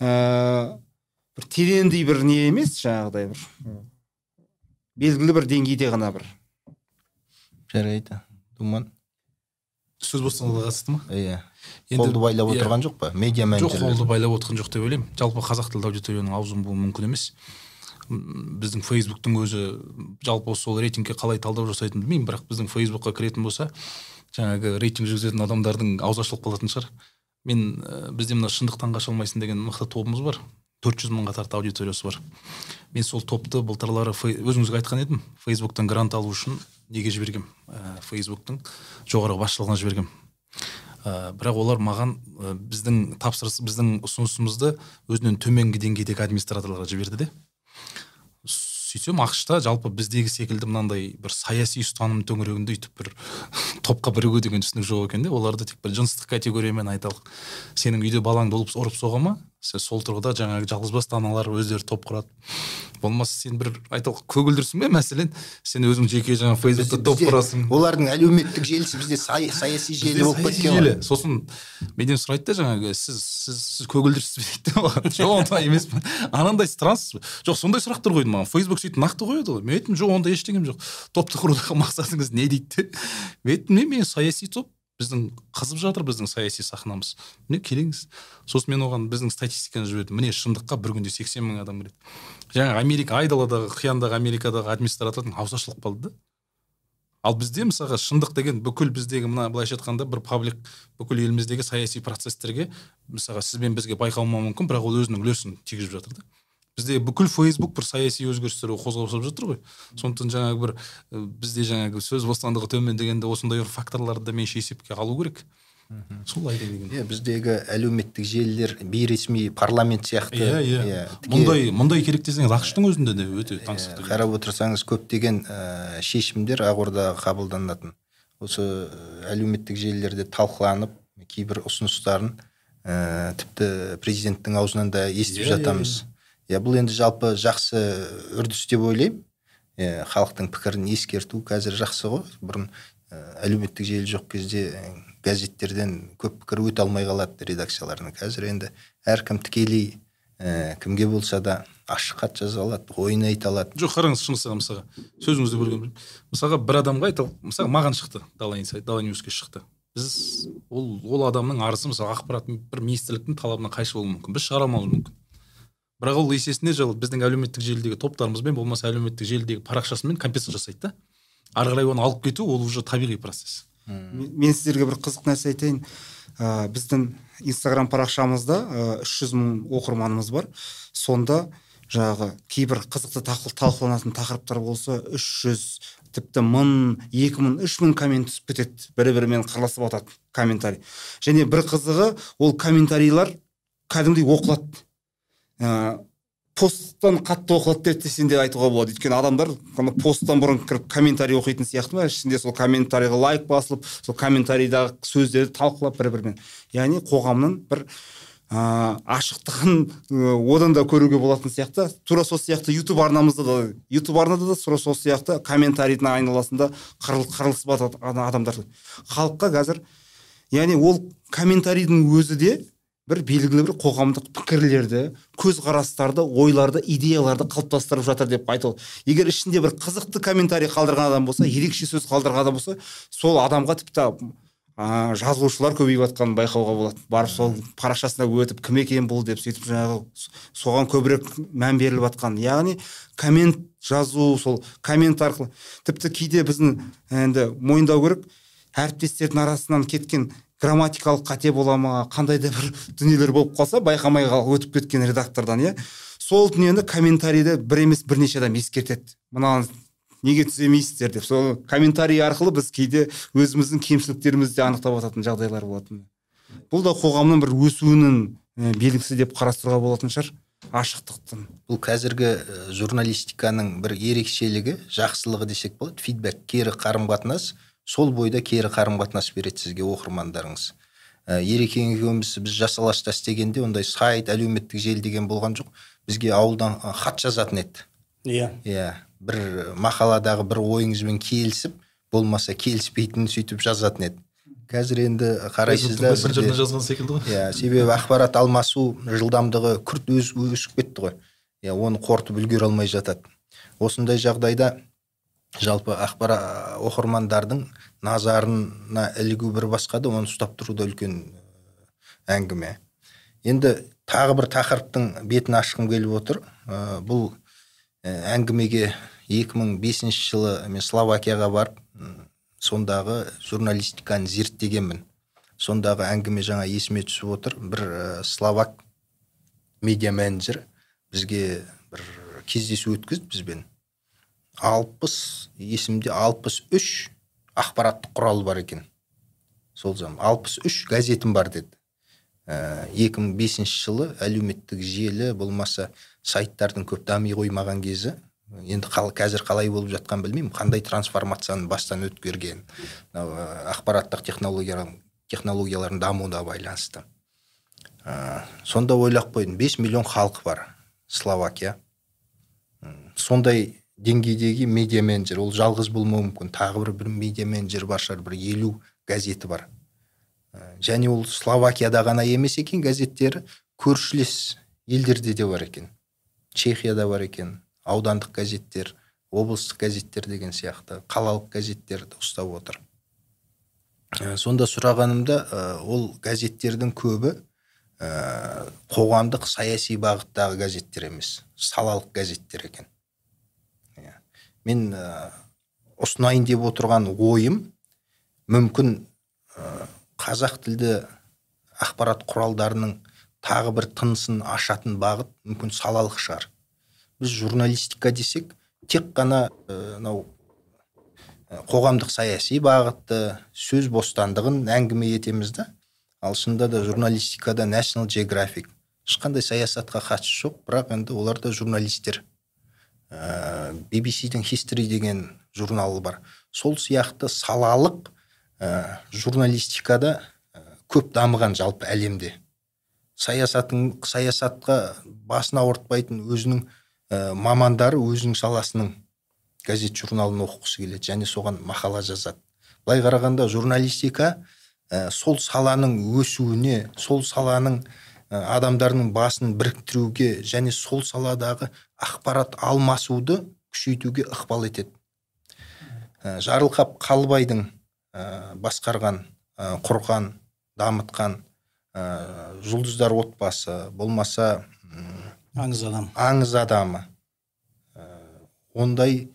ә, бір тереңдей бір не емес жаңағыдай бір. Белгілі бір деңгейде ғана бір. жарайды. Думан? Сөз бостандығына қатысты ма? Иә. Енді- қолды байлап иә. отырған жоқ па? Медиа жоқ қолды байлап отырған жоқ деп ойлаймын. Жалпы қазақ тілді аудиторияның аузын болу мүмкін емес. Біздің фейсбуктың өзі жалпы сол рейтингке қалай талдау жасайтынын білмеймін бірақ біздің фейсбукқа кіретін болса жаңағы рейтинг жүргізетін адамдардың аузы ашылып қалатын шығар. Мен ә, бізде мына шындықтан қаша алмайсың деген мықты тобымыз бар. төрт жүз мыңға тарта аудиториясы бар. Мен сол топты былтырлары өзіңізге айтқан едім. Фейсбуктан грант алу үшін неге жібергем? Ә, фейсбуктың жоғарғы басшылығына жібергем. Ә, бірақ олар маған ә, біздің тапсырыс біздің ұсынысымызды өзінен төменгі деңгейдегі администраторларға жіберді де. Сөйтсем ақш та жалпы біздегі секілді мынандай бір саяси ұстаным төңірегінде өйтіп бір топқа бірігу деген түсінік жоқ екен де. Оларды тек бір жыныстық категориямен айталық сенің үйде балаңды ұрып соға ма? Сен сол тұрғыда жаңағы жалғызбасты аналар өздері топ құрады. Болмаса сен бір айталық көгілдірсің бе? мәселен сен өзің жеке жаңағы фейсбукта топ құрасың. олардың әлеуметтік желісі бізде саяси желі болып кеткен ғой. Сосын менен сұрайды да жаңағы сіз сіз сіз көгілдірсіз бе дейді маған жоқ ондай емеспін. Анандай странсыз ба жоқ сондай сұрақтар қойды маған. Фейсбук сөйтіп нақты қояды ғой. Мен айттым жоқ ондай ештеңем жоқ. Топты құрудағы мақсатыңыз не? дейді де. Мен айттым мен саяси топ біздің қызып жатыр біздің саяси сахнамыз. Міне келіңіз сосын мен оған біздің статистиканы жібердім. Міне шындыққа бір күнде сексен мың адам кіреді жаңағы америка айдаладағы қияндағы америкадағы администратордың аузы ашылып қалды да. Ал бізде мысалға шындық деген бүкіл біздегі мына былайша айтқанда бір паблик бүкіл еліміздегі саяси процестерге мысалға сіз бен бізге байқалмауы мүмкін бірақ ол өзінің үлесін тигізіп жатыр да. Бізде бүкіл фейсбук бір саяси өзгерістерге қозғалып жатыр ғой. Сондықтан жаңағы бір бізде жаңағы сөз бостандығы төмен дегенде осындай бір факторларды меніңше есепке алу керек. Сол айтайын деген. Иә біздегі әлеуметтік желілер бейресми парламент сияқты. Иә иә. Иә, мұндай мұндай керек десеңіз ақш тың өзінде де өте таңсықты қарап отырсаңыз көптеген ә, шешімдер ақордаға қабылданатын. Осы әлеуметтік желілерде талқыланып кейбір ұсыныстарын ә, тіпті президенттің аузынан да естіп Иә, иә, жатамыз. Иә бұл енді жалпы жақсы үрдіс деп ойлаймын. Иә, халықтың пікірін ескерту қазір жақсы ғой. Бұрын ә, әлеуметтік желі жоқ кезде газеттерден көп пікір өте алмай қалады редакцияларына қазір енді әркім тікелей ә, кімге болса да ашық хат жаза алады ойын айта алады. Жоқ қараңыз шынысы мысалға сөзіңізді бөлгенмін мысалға бір адамға айталық мысалы маған шықты дала инсайт дала ньюске шықты. Біз ол ол адамның арызы мысалы ақпарат бір министрліктің талабына қайшы болуы мүмкін біз шығара алмауымыз мүмкін. Бірақ ол есесіне жылы біздің әлеуметтік желідегі топтарымызбен болмаса әлеуметтік желідегі парақшасымен компенсация жасайды да. Ары қарай оны алып кету ол уже табиғи процесс. Мен мен сіздерге бір қызық нәрсе айтайын. Ә, біздің инстаграм парақшамызда үш жүз оқырманымыз бар. Сонда жаңағы кейбір қызықты талқыланатын тақырыптар болса үш жүз тіпті мың екі мың үш мың коммент түсіп кетеді. Бірі бірімен қырласып жатады комментарий. Және бір қызығы ол комментарийлар кәдімгідей оқылады. Посттан қатты оқылады деп десем де айтуға болады. Өйткені адамдар посттан бұрын кіріп комментарий оқитын сияқты ма? Ішінде сол комментарийға лайк басылып сол комментарийдағы сөздерді талқылап бір бірімен яғни қоғамның бір ә, ашықтығын одан да көруге болатын сияқты. Тура сол сияқты ютуб арнамызда да ютуб арнада да тура сол сияқты комментарийдің айналасында қырыл, қырылысып адамдар. Халыққа қазір яғни ол комментарийдің өзі де бір белгілі бір қоғамдық пікірлерді көзқарастарды ойларды идеяларды қалыптастырып жатыр деп айту егер ішінде бір қызықты комментарий қалдырған адам болса ерекше сөз қалдырған адам болса сол адамға тіпті ә, жазылушылар көбейіп жатқанын байқауға болады барып сол парақшасына өтіп кім екен бұл? деп сөйтіп жаңағы соған көбірек мән беріліп жатқан яғни коммент жазу сол коммент арқылы. Тіпті кейде біздің енді мойындау керек әріптестердің арасынан кеткен грамматикалық қате бола ма қандай да бір дүниелер болып қалса байқамай қалып өтіп кеткен редактордан иә. Сол дүниені комментарийде бір емес бірнеше адам ескертеді. Мынаны неге түземейсіздер деп. Сол комментарий арқылы біз кейде өзіміздің кемшіліктерімізді де анықтап жататын жағдайлар болатын. Бұл да қоғамның бір өсуінің белгісі деп қарастыруға болатын шығар ашықтықтың. Бұл қазіргі журналистиканың бір ерекшелігі жақсылығы десек болады фидбэк кері қарым қатынас сол бойда кері қарым қатынас береді сізге оқырмандарыңыз. Ә, ерекең екеуміз біз жасаласта істегенде ондай сайт әлеуметтік желі деген болған жоқ. Бізге ауылдан хат жазатын еді. Иә. Иә бір мақаладағы бір ойыңызбен келісіп болмаса келіспейтінін сөйтіп жазатын еді. Қазір енді қарайсыздар мессенджеріне жазған секілді ғой. Иә себебі ақпарат алмасу жылдамдығы күрт өз, өсіп кетті ғой. Иә оны қорытып үлгере алмай жатады. Осындай жағдайда жалпы ақпарат оқырмандардың назарына ілігу бір басқа да оны ұстап тұру да үлкен әңгіме. Енді тағы бір тақырыптың бетін ашқым келіп отыр. Ә, бұл әңгімеге 2005 жылы мен словакияға барып сондағы журналистиканы зерттегенмін. Сондағы әңгіме жаңа есіме түсіп отыр. Бір ә, словак медиа менеджер бізге бір кездесу өткізді бізбен. Алпыс есімде алпыс үш ақпараттық құрал бар екен. Сол zaman алпыс үш газетім бар деді. Екі мың бесінші жылы әлеуметтік желі болмаса сайттардың көп дами қоймаған кезі. Енді қал, қазір қалай болып жатқан білмеймін. Қандай трансформацияны бастан өткерген мынау ә, ақпараттық технологиялар технологиялардың дамуына байланысты. Ә, сонда ойлап қойдым 5 миллион халық бар словакия. Сондай деңгейдегі медиа менеджер. Ол жалғыз болмауы мүмкін. Тағы бір бір медиа менеджер бар шығар бір елу газеті бар. Ә, және ол словакияда ғана емес екен газеттері көршілес елдерде де бар екен. Чехияда бар екен аудандық газеттер облыстық газеттер деген сияқты қалалық газеттерді ұстап отыр. Ә, сонда сұрағанымда ә, ол газеттердің көбі ә, қоғамдық саяси бағыттағы газеттер емес салалық газеттер екен. Мен ә, ұсынайын деп отырған ойым мүмкін ә, қазақ тілді ақпарат құралдарының тағы бір тынысын ашатын бағыт мүмкін салалық шығар. Біз журналистика десек тек қана мынау қоғамдық саяси бағытты сөз бостандығын әңгіме етеміз да. Ал шынында да журналистикада national geographic ешқандай саясатқа қатысы жоқ бірақ енді олар да журналистер. Ә, BBC-дің history деген журналы бар. Сол сияқты салалық ә, журналистикада ә, көп дамыған жалпы әлемде. Саясатын саясатқа басын ауыртпайтын өзінің ә, мамандары өзінің саласының газет журналын оқығысы келеді және соған мақала жазады. Былай қарағанда журналистика ә, сол саланың өсуіне сол саланың адамдардың басын біріктіруге және сол саладағы ақпарат алмасуды күшейтуге ықпал етеді. Ә, жарылқап қалбайдың ә, басқарған құрған дамытқан жұлдыздар отбасы болмаса аңыз адам. аңыз адамы. Ондай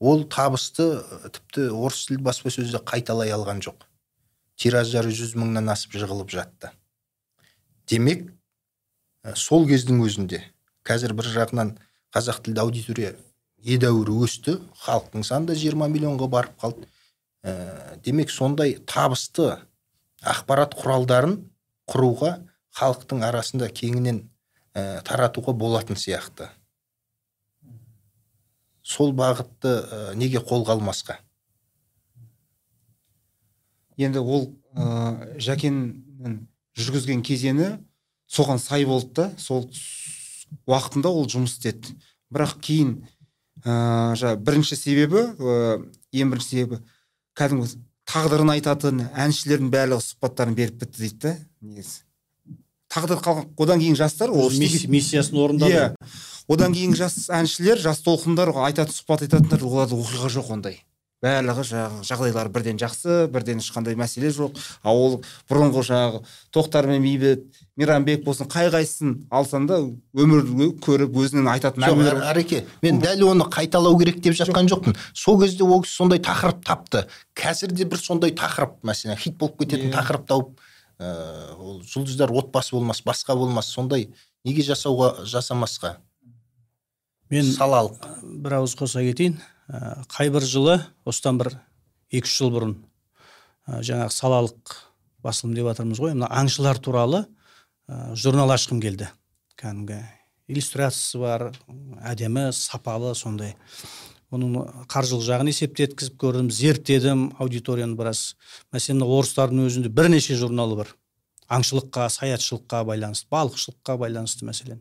ол табысты тіпті орыс тілді баспасөзде қайталай алған жоқ. Тираждары жүз мыңнан асып жығылып жатты. Демек Ә, сол кездің өзінде қазір бір жағынан қазақ тілді аудитория едәуір өсті. Халықтың саны да жиырма миллионға барып қалды. Ә, демек сондай табысты ақпарат құралдарын құруға халықтың арасында кеңінен ә, таратуға болатын сияқты. Сол бағытты ә, неге қолға алмасқа? Енді ол ә, жүргізген кезеңі соған сай болды да сол уақытында ол жұмыс істеді. Бірақ кейін ә, жаңа бірінші себебі ә, ең бірінші себебі кәдімгі тағдырын айтатын әншілердің барлығы сұхбаттарын беріп бітті дейді да негізі. Тағдыр қалған одан кейін жастар ол миссиясын орындады. Иә. Одан кейінгі жас әншілер жас толқындар айтатын сұхбат айтатындар оларда оқиға жоқ ондай. Барлығы жаңағы жағдайлары бірден жақсы бірден ешқандай мәселе жоқ. Ал ол бұрынғы жаңағы тоқтар мен бейбіт мейрамбек болсын қай қайсысын алсаң да өмір көріп өзінің айтатын жоқ әреке мен дәл оны қайталау керек деп жатқан жоқпын. Сол кезде ол кісі сондай тақырып тапты. Қазір де бір сондай тақырып мәселен хит болып кететін тақырып тауып ә, ол жұлдыздар отбасы болмас басқа болмас сондай неге жасауға жасамасқа? Мен салалық. бір ауыз қоса кетейін. Ә, қай бір жылы осыдан бір екі үш жыл бұрын ә, жаңағы салалық басылым деп жатырмыз ғой. Мына аңшылар туралы ә, журнал ашқым келді. Кәдімгі иллюстрациясы бар әдемі сапалы сондай. Оның қаржылық жағын есептеткізіп көрдім зерттедім аудиторияны біраз. Мәселен орыстардың өзінде бірнеше журналы бар. Аңшылыққа саятшылыққа байланысты балықшылыққа байланысты мәселен.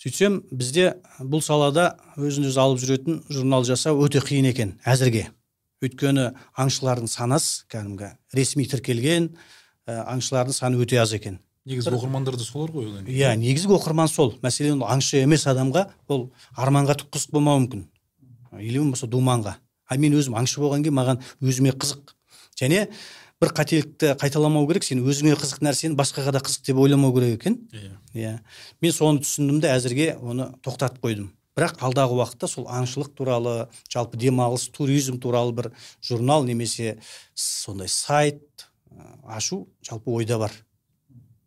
Сөйтсем бізде бұл салада өзін өзі алып жүретін журнал жасау өте қиын екен әзірге. Өйткені аңшылардың санасы кәдімгі ресми тіркелген ә, аңшылардың саны өте аз екен. Негізгі оқырмандар да солар ғой иә негізгі оқырман сол. Мәселен аңшы емес адамға ол арманға түк қызық болмауы мүмкін. Или болмаса думанға. Ал мен өзім аңшы болған кейін маған өзіме қызық. Және бір қателікті қайталамау керек сен өзіңе қызық нәрсені басқаға да қызық деп ойламау керек екен. Иә. Иә. Мен соны түсіндім де әзірге оны тоқтатып қойдым. Бірақ алдағы уақытта сол аңшылық туралы жалпы демалыс туризм туралы бір журнал немесе сондай сайт ашу жалпы ойда бар.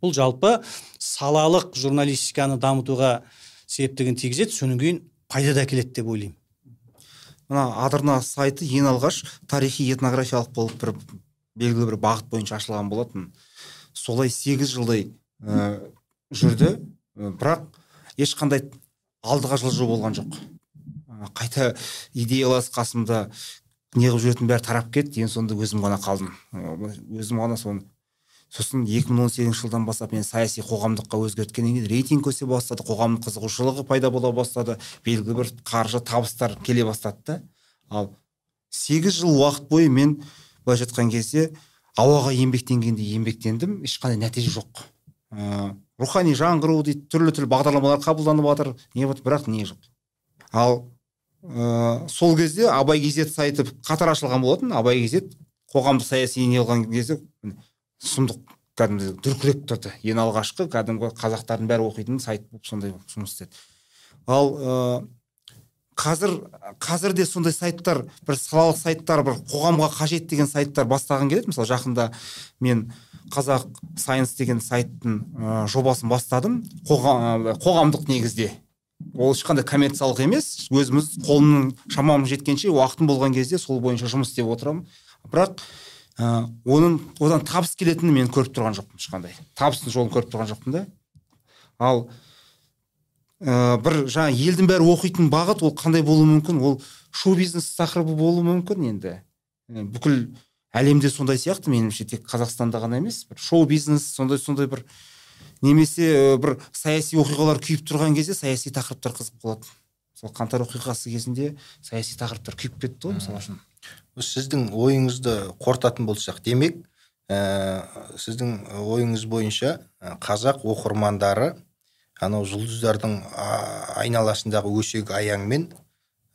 Бұл жалпы салалық журналистиканы дамытуға септігін тигізеді содан кейін пайда да әкеледі деп ойлаймын. Мына адырна сайты ең алғаш тарихи этнографиялық болып бір белгілі бір бағыт бойынша ашылған болатын. Солай сегіз жылдай ә, жүрді. Бірақ ешқандай алдыға жылжу болған жоқ. Ә, қайта идеялас қасымда неғып жүретін бәрі тарап кетті. Ең соңында өзім ғана қалдым. Өзім ғана соны сосын 2018 жылдан бастап мен саяси қоғамдыққа өзгерткеннен кейін рейтинг өсе бастады қоғамның қызығушылығы пайда бола бастады белгілі бір қаржы табыстар келе бастады да. Ал сегіз жыл уақыт бойы мен былайша айтқан кезде ауаға еңбектенгендей еңбектендім ешқандай нәтиже жоқ. Ә, рухани жаңғыру дейді түрлі түрлі бағдарламалар қабылданып жатыр не бірақ не жоқ. Ал ә, сол кезде абай кезет сайты қатар ашылған болатын. Абай кезет қоғамдық саяси не қылған кезде сұмдық кәдімгі дүркіреп тұрды. Ең алғашқы кәдімгі қазақтардың бәрі оқитын сайт болып сондай жұмыс істеді. Ал қазір қазір де сондай сайттар бір салалық сайттар бір қоғамға қажет деген сайттар бастаған келеді мысалы жақында мен қазақ сайенс деген сайттың ә, жобасын бастадым. Қоғам, қоғамдық негізде. Ол ешқандай коммерциялық емес. Өзіміз қолымның шамам жеткенше уақытым болған кезде сол бойынша жұмыс істеп отырамын. Бірақ ә, оның одан табыс келетінін мен көріп тұрған жоқпын ешқандай. Табыстың жолын көріп тұрған жоқпын да. Ал ә, бір жаңа елдің бәрі оқитын бағыт ол қандай болуы мүмкін? Ол шоу бизнес тақырыбы болуы мүмкін енді? Ә, бүкіл әлемде сондай сияқты меніңше тек қазақстанда ғана емес бір шоу бизнес сондай сондай бір немесе ә, бір саяси оқиғалар күйіп тұрған кезде саяси тақырыптар қызық болады мысалы қаңтар оқиғасы кезінде саяси тақырыптар күйіп кетті ғой мысалы үшін. Сіздің ойыңызды қортатын болсақ демек ә, сіздің ойыңыз бойынша қазақ оқырмандары анау жұлдыздардың айналасындағы өсек аяңмен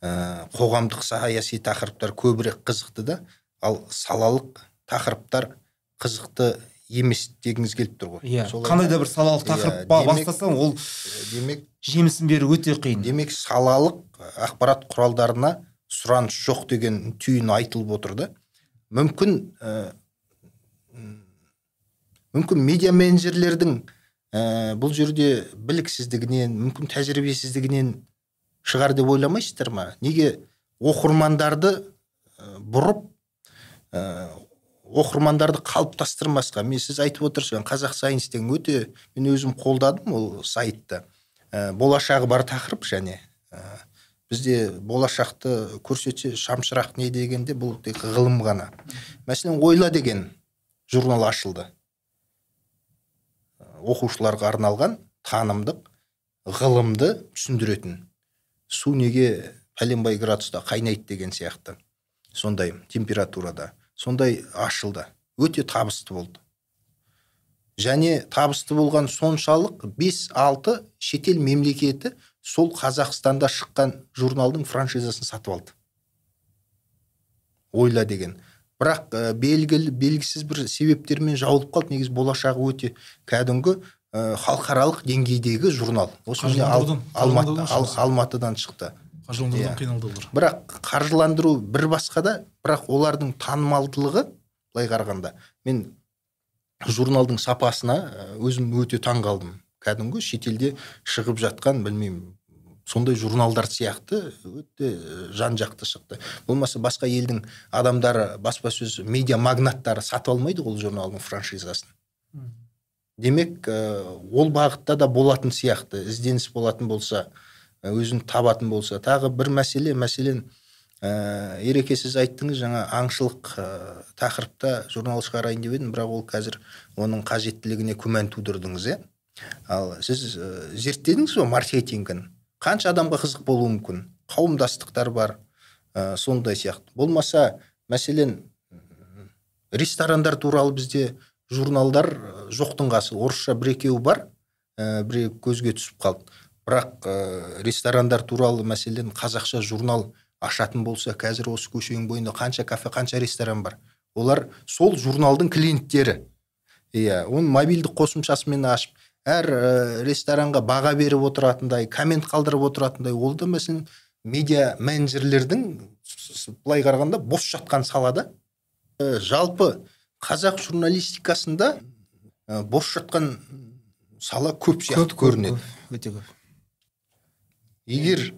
ә, қоғамдық саяси тақырыптар көбірек қызықты да ал салалық тақырыптар қызықты емес дегіңіз келіп тұр ғой. Иә қандай да бір салалық Иә, тақырып демек- бастасаң ол демек жемісін беру өте қиын. демек салалық ақпарат құралдарына сұраныс жоқ деген түйін айтылып отыр да. Мүмкін ә, мүмкін медиа менеджерлердің ә, бұл жерде біліксіздігінен мүмкін тәжірибесіздігінен шығар деп ойламайсыздар ма? Неге оқырмандарды ә, бұрып ә, оқырмандарды қалыптастырмасқа? Мен сіз айтып отырсыз қазақ сайнс деген өте мен өзім қолдадым ол сайтты ә, болашағы бар тақырып және ә, бізде болашақты көрсетсе шамшырақ не дегенде бұл тек ғылым ғана. Мәселен ойла деген журнал ашылды. Оқушыларға арналған танымдық ғылымды түсіндіретін. Су неге пәленбай градуста қайнайды деген сияқты. Сондай температурада сондай ашылды. Өте табысты болды. Және табысты болған соншалық 5-6 шетел мемлекеті сол қазақстанда шыққан журналдың франшизасын сатып алды. Ойла деген. Бірақ ә, белгілі белгісіз бір себептермен жауылып қалды. Негізі болашағы өте кәдімгі ә, халықаралық деңгейдегі журнал. Осы Ал- алматы, Ал- алматыдан шықты. Қаржыландырудан Иә. қиналды олар бірақ қаржыландыру бір басқа да бірақ олардың танымалдылығы былай қарағанда мен журналдың сапасына ә, өзім өте таң қалдым кәдімгі шетелде шығып жатқан білмеймін сондай журналдар сияқты өте ә, жан жақты шықты. Болмаса басқа елдің адамдары баспасөз медиа магнаттары сатып алмайды ғой ол журналдың франшизасын. Демек ә, ол бағытта да болатын сияқты. Ізденіс болатын болса ә, өзін табатын болса. Тағы бір мәселе мәселен ә, ереке сіз айттыңыз жаңа аңшылық ә, тақырыпта журнал шығарайын деп едім бірақ ол қазір оның қажеттілігіне күмән тудырдыңыз иә? Ал сіз ә, зерттедіңіз ба маркетингін? Қанша адамға қызық болуы мүмкін? Қауымдастықтар бар ә, сондай сияқты. Болмаса мәселен ресторандар туралы бізде журналдар жоқтың қасы. Орысша бір екеуі бар ә, біреу көзге түсіп қалды. Бірақ ә, ресторандар туралы мәселен қазақша журнал ашатын болса қазір осы көшенің бойында қанша кафе қанша ресторан бар. Олар сол журналдың клиенттері. Иә оны мобильдік қосымшасымен ашып әр ә, ресторанға баға беріп отыратындай коммент қалдырып отыратындай ол да мәселен медиа менеджерлердің былай қарағанда бос жатқан салада Ә, жалпы қазақ журналистикасында ә, бос жатқан сала көп сияқты көрінеді. өте көп. егер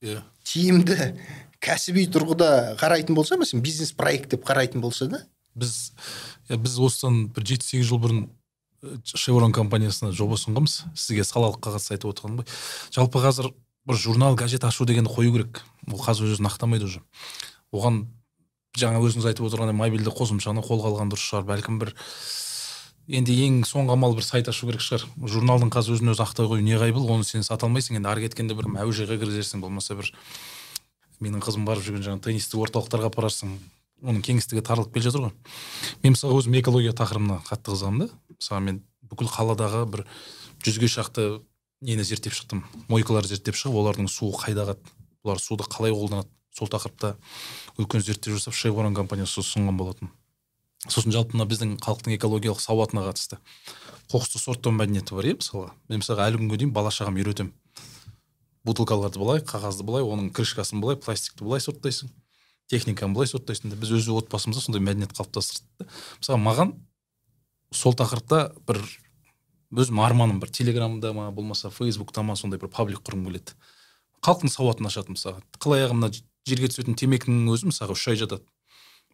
иә. тиімді кәсіби тұрғыда қарайтын болса мәселен бизнес проект деп қарайтын болса да. Біз иә, біз осыдан бір жеті сегіз жыл бұрын э, шеврон компаниясына жоба ұсынғанбыз. Сізге салалық қатысты айтып отырғаным ғой. Жалпы қазір бір журнал газет ашу дегенді қою керек. Ол қазір өзін ақтамайды уже. Оған жаңа өзіңіз айтып отырғандай мобильді қосымшаны қолға алған дұрыс шығар. Бәлкім бір енді ең соңғы амал бір сайт ашу керек шығар. Журналдың қазір өзін өзі ақтай қою неғайбыл оны сен сата алмайсың. Енді ары кеткенде бір әуежайға кіргізерсің болмаса бір менің қызым барып жүрген жаңағы теннистік орталықтарға апарарсың. Оның кеңістігі тарылып келе жатыр ғой. Мен мысалға өзім экология тақырыбына қатты қызығамын да. Мысалы мен бүкіл қаладағы бір жүзге шақты нені зерттеп шықтым. Мойкаларды зерттеп шығып олардың суы қайда ағады? Олар суды қалай қолданады? Сол тақырыпта үлкен зерттеу жасап шеврон компаниясы ұсынған болатын. Сосын жалпы мына біздің халықтың экологиялық сауатына қатысты қоқысты сорттау мәдениеті бар иә мысалға мен мысалға әлі күнге дейін бала шағама үйретемін. Бутылкаларды былай қағазды былай оның крышкасын былай пластикті былай сорттайсың. Техниканы былай сорттайсың деп біз өз отбасымызда сондай мәдениет қалыптастырдық та. Мысалы маған сол тақырыпта бір өзім арманым бір телеграмда ма болмаса фейсбукта ма сондай бір паблик құрғым келеді. Халықтың сауатын ашады мысалға қыл аяғы мына жерге түсетін темекінің өзі мысалға үш ай жатады.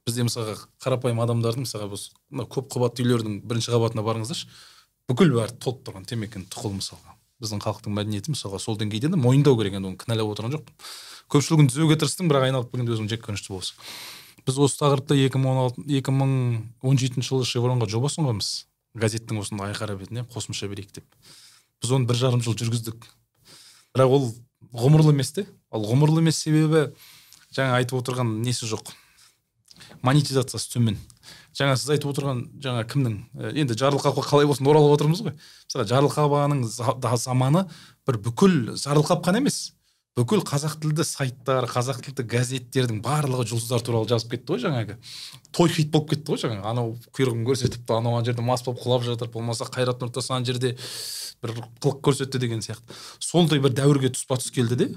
Бізде мысалға қарапайым адамдардың мысалға біз мына көп қабатты үйлердің бірінші қабатына барыңыздаршы. Бүкіл бәрі толып тұрған темекінің тұқылы мысалға. Біздің халықтың мәдениеті мысалға сол деңгейде де мойындау керек. Енді оны кінәлап отырған жоқпын. Көпшілігін түзеуге тырыстым бірақ айналып келгенде өзім жек көрінішті болсын біз осы тақырыпта екі мың он алты екі мың он жетінші жылы шевронға жоба ұсынғанбыз газеттің осындай айқара бетіне қосымша берейік деп. Біз оны бір жарым жыл жүргіздік. Бірақ ол ғұмырлы емес те. Ал ғұмырлы емес себебі жаңа айтып отырған несі жоқ? Монетизациясы төмен. Жаңа сіз айтып отырған жаңа кімнің? Енді жарылқапқа қалай болсын оралып отырмыз ғой. Мысалы жарылқапаның заманы бір бүкіл жарылқап қана емес. Бүкіл қазақ тілді сайттар қазақ тілді газеттердің барлығы жұлдыздар туралы жазып кетті ғой жаңағы. Той хит болып кетті ғой жаңағы. Анау құйрығын көрсетіпті анау ана жерде мас болып құлап жатыр болмаса қайрат нұртас ана жерде бір қылық көрсетті деген сияқты. Сондай бір дәуірге тұспа тұс келді де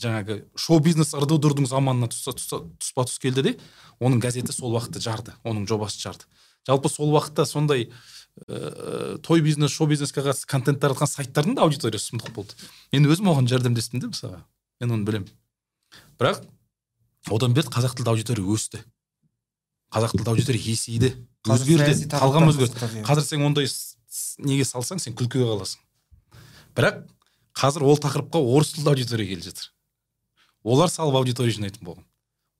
жаңағы шоу бизнес ырду дырдың заманына тұспа тұс келді де оның газеті сол уақытта жарды оның жобасы жарды. Жалпы сол уақытта сондай ә, той бизнес шоу бизнеске қатысты контент таратқан сайттардың да аудиториясы сұмдық болды. Мен өзім оған жәрдемдестім де мысалға. Мен оны білемін. Бірақ одан бері қазақ тілді аудитория өсті. Қазақ тілді аудитория есейді. Өзгерді. талғам өзгерді. қазір сен ондай неге салсаң сен күлкіге қаласың. Бірақ қазір ол тақырыпқа орыс тілді аудитория келіп жатыр. Олар салып аудитория жинайтын болған.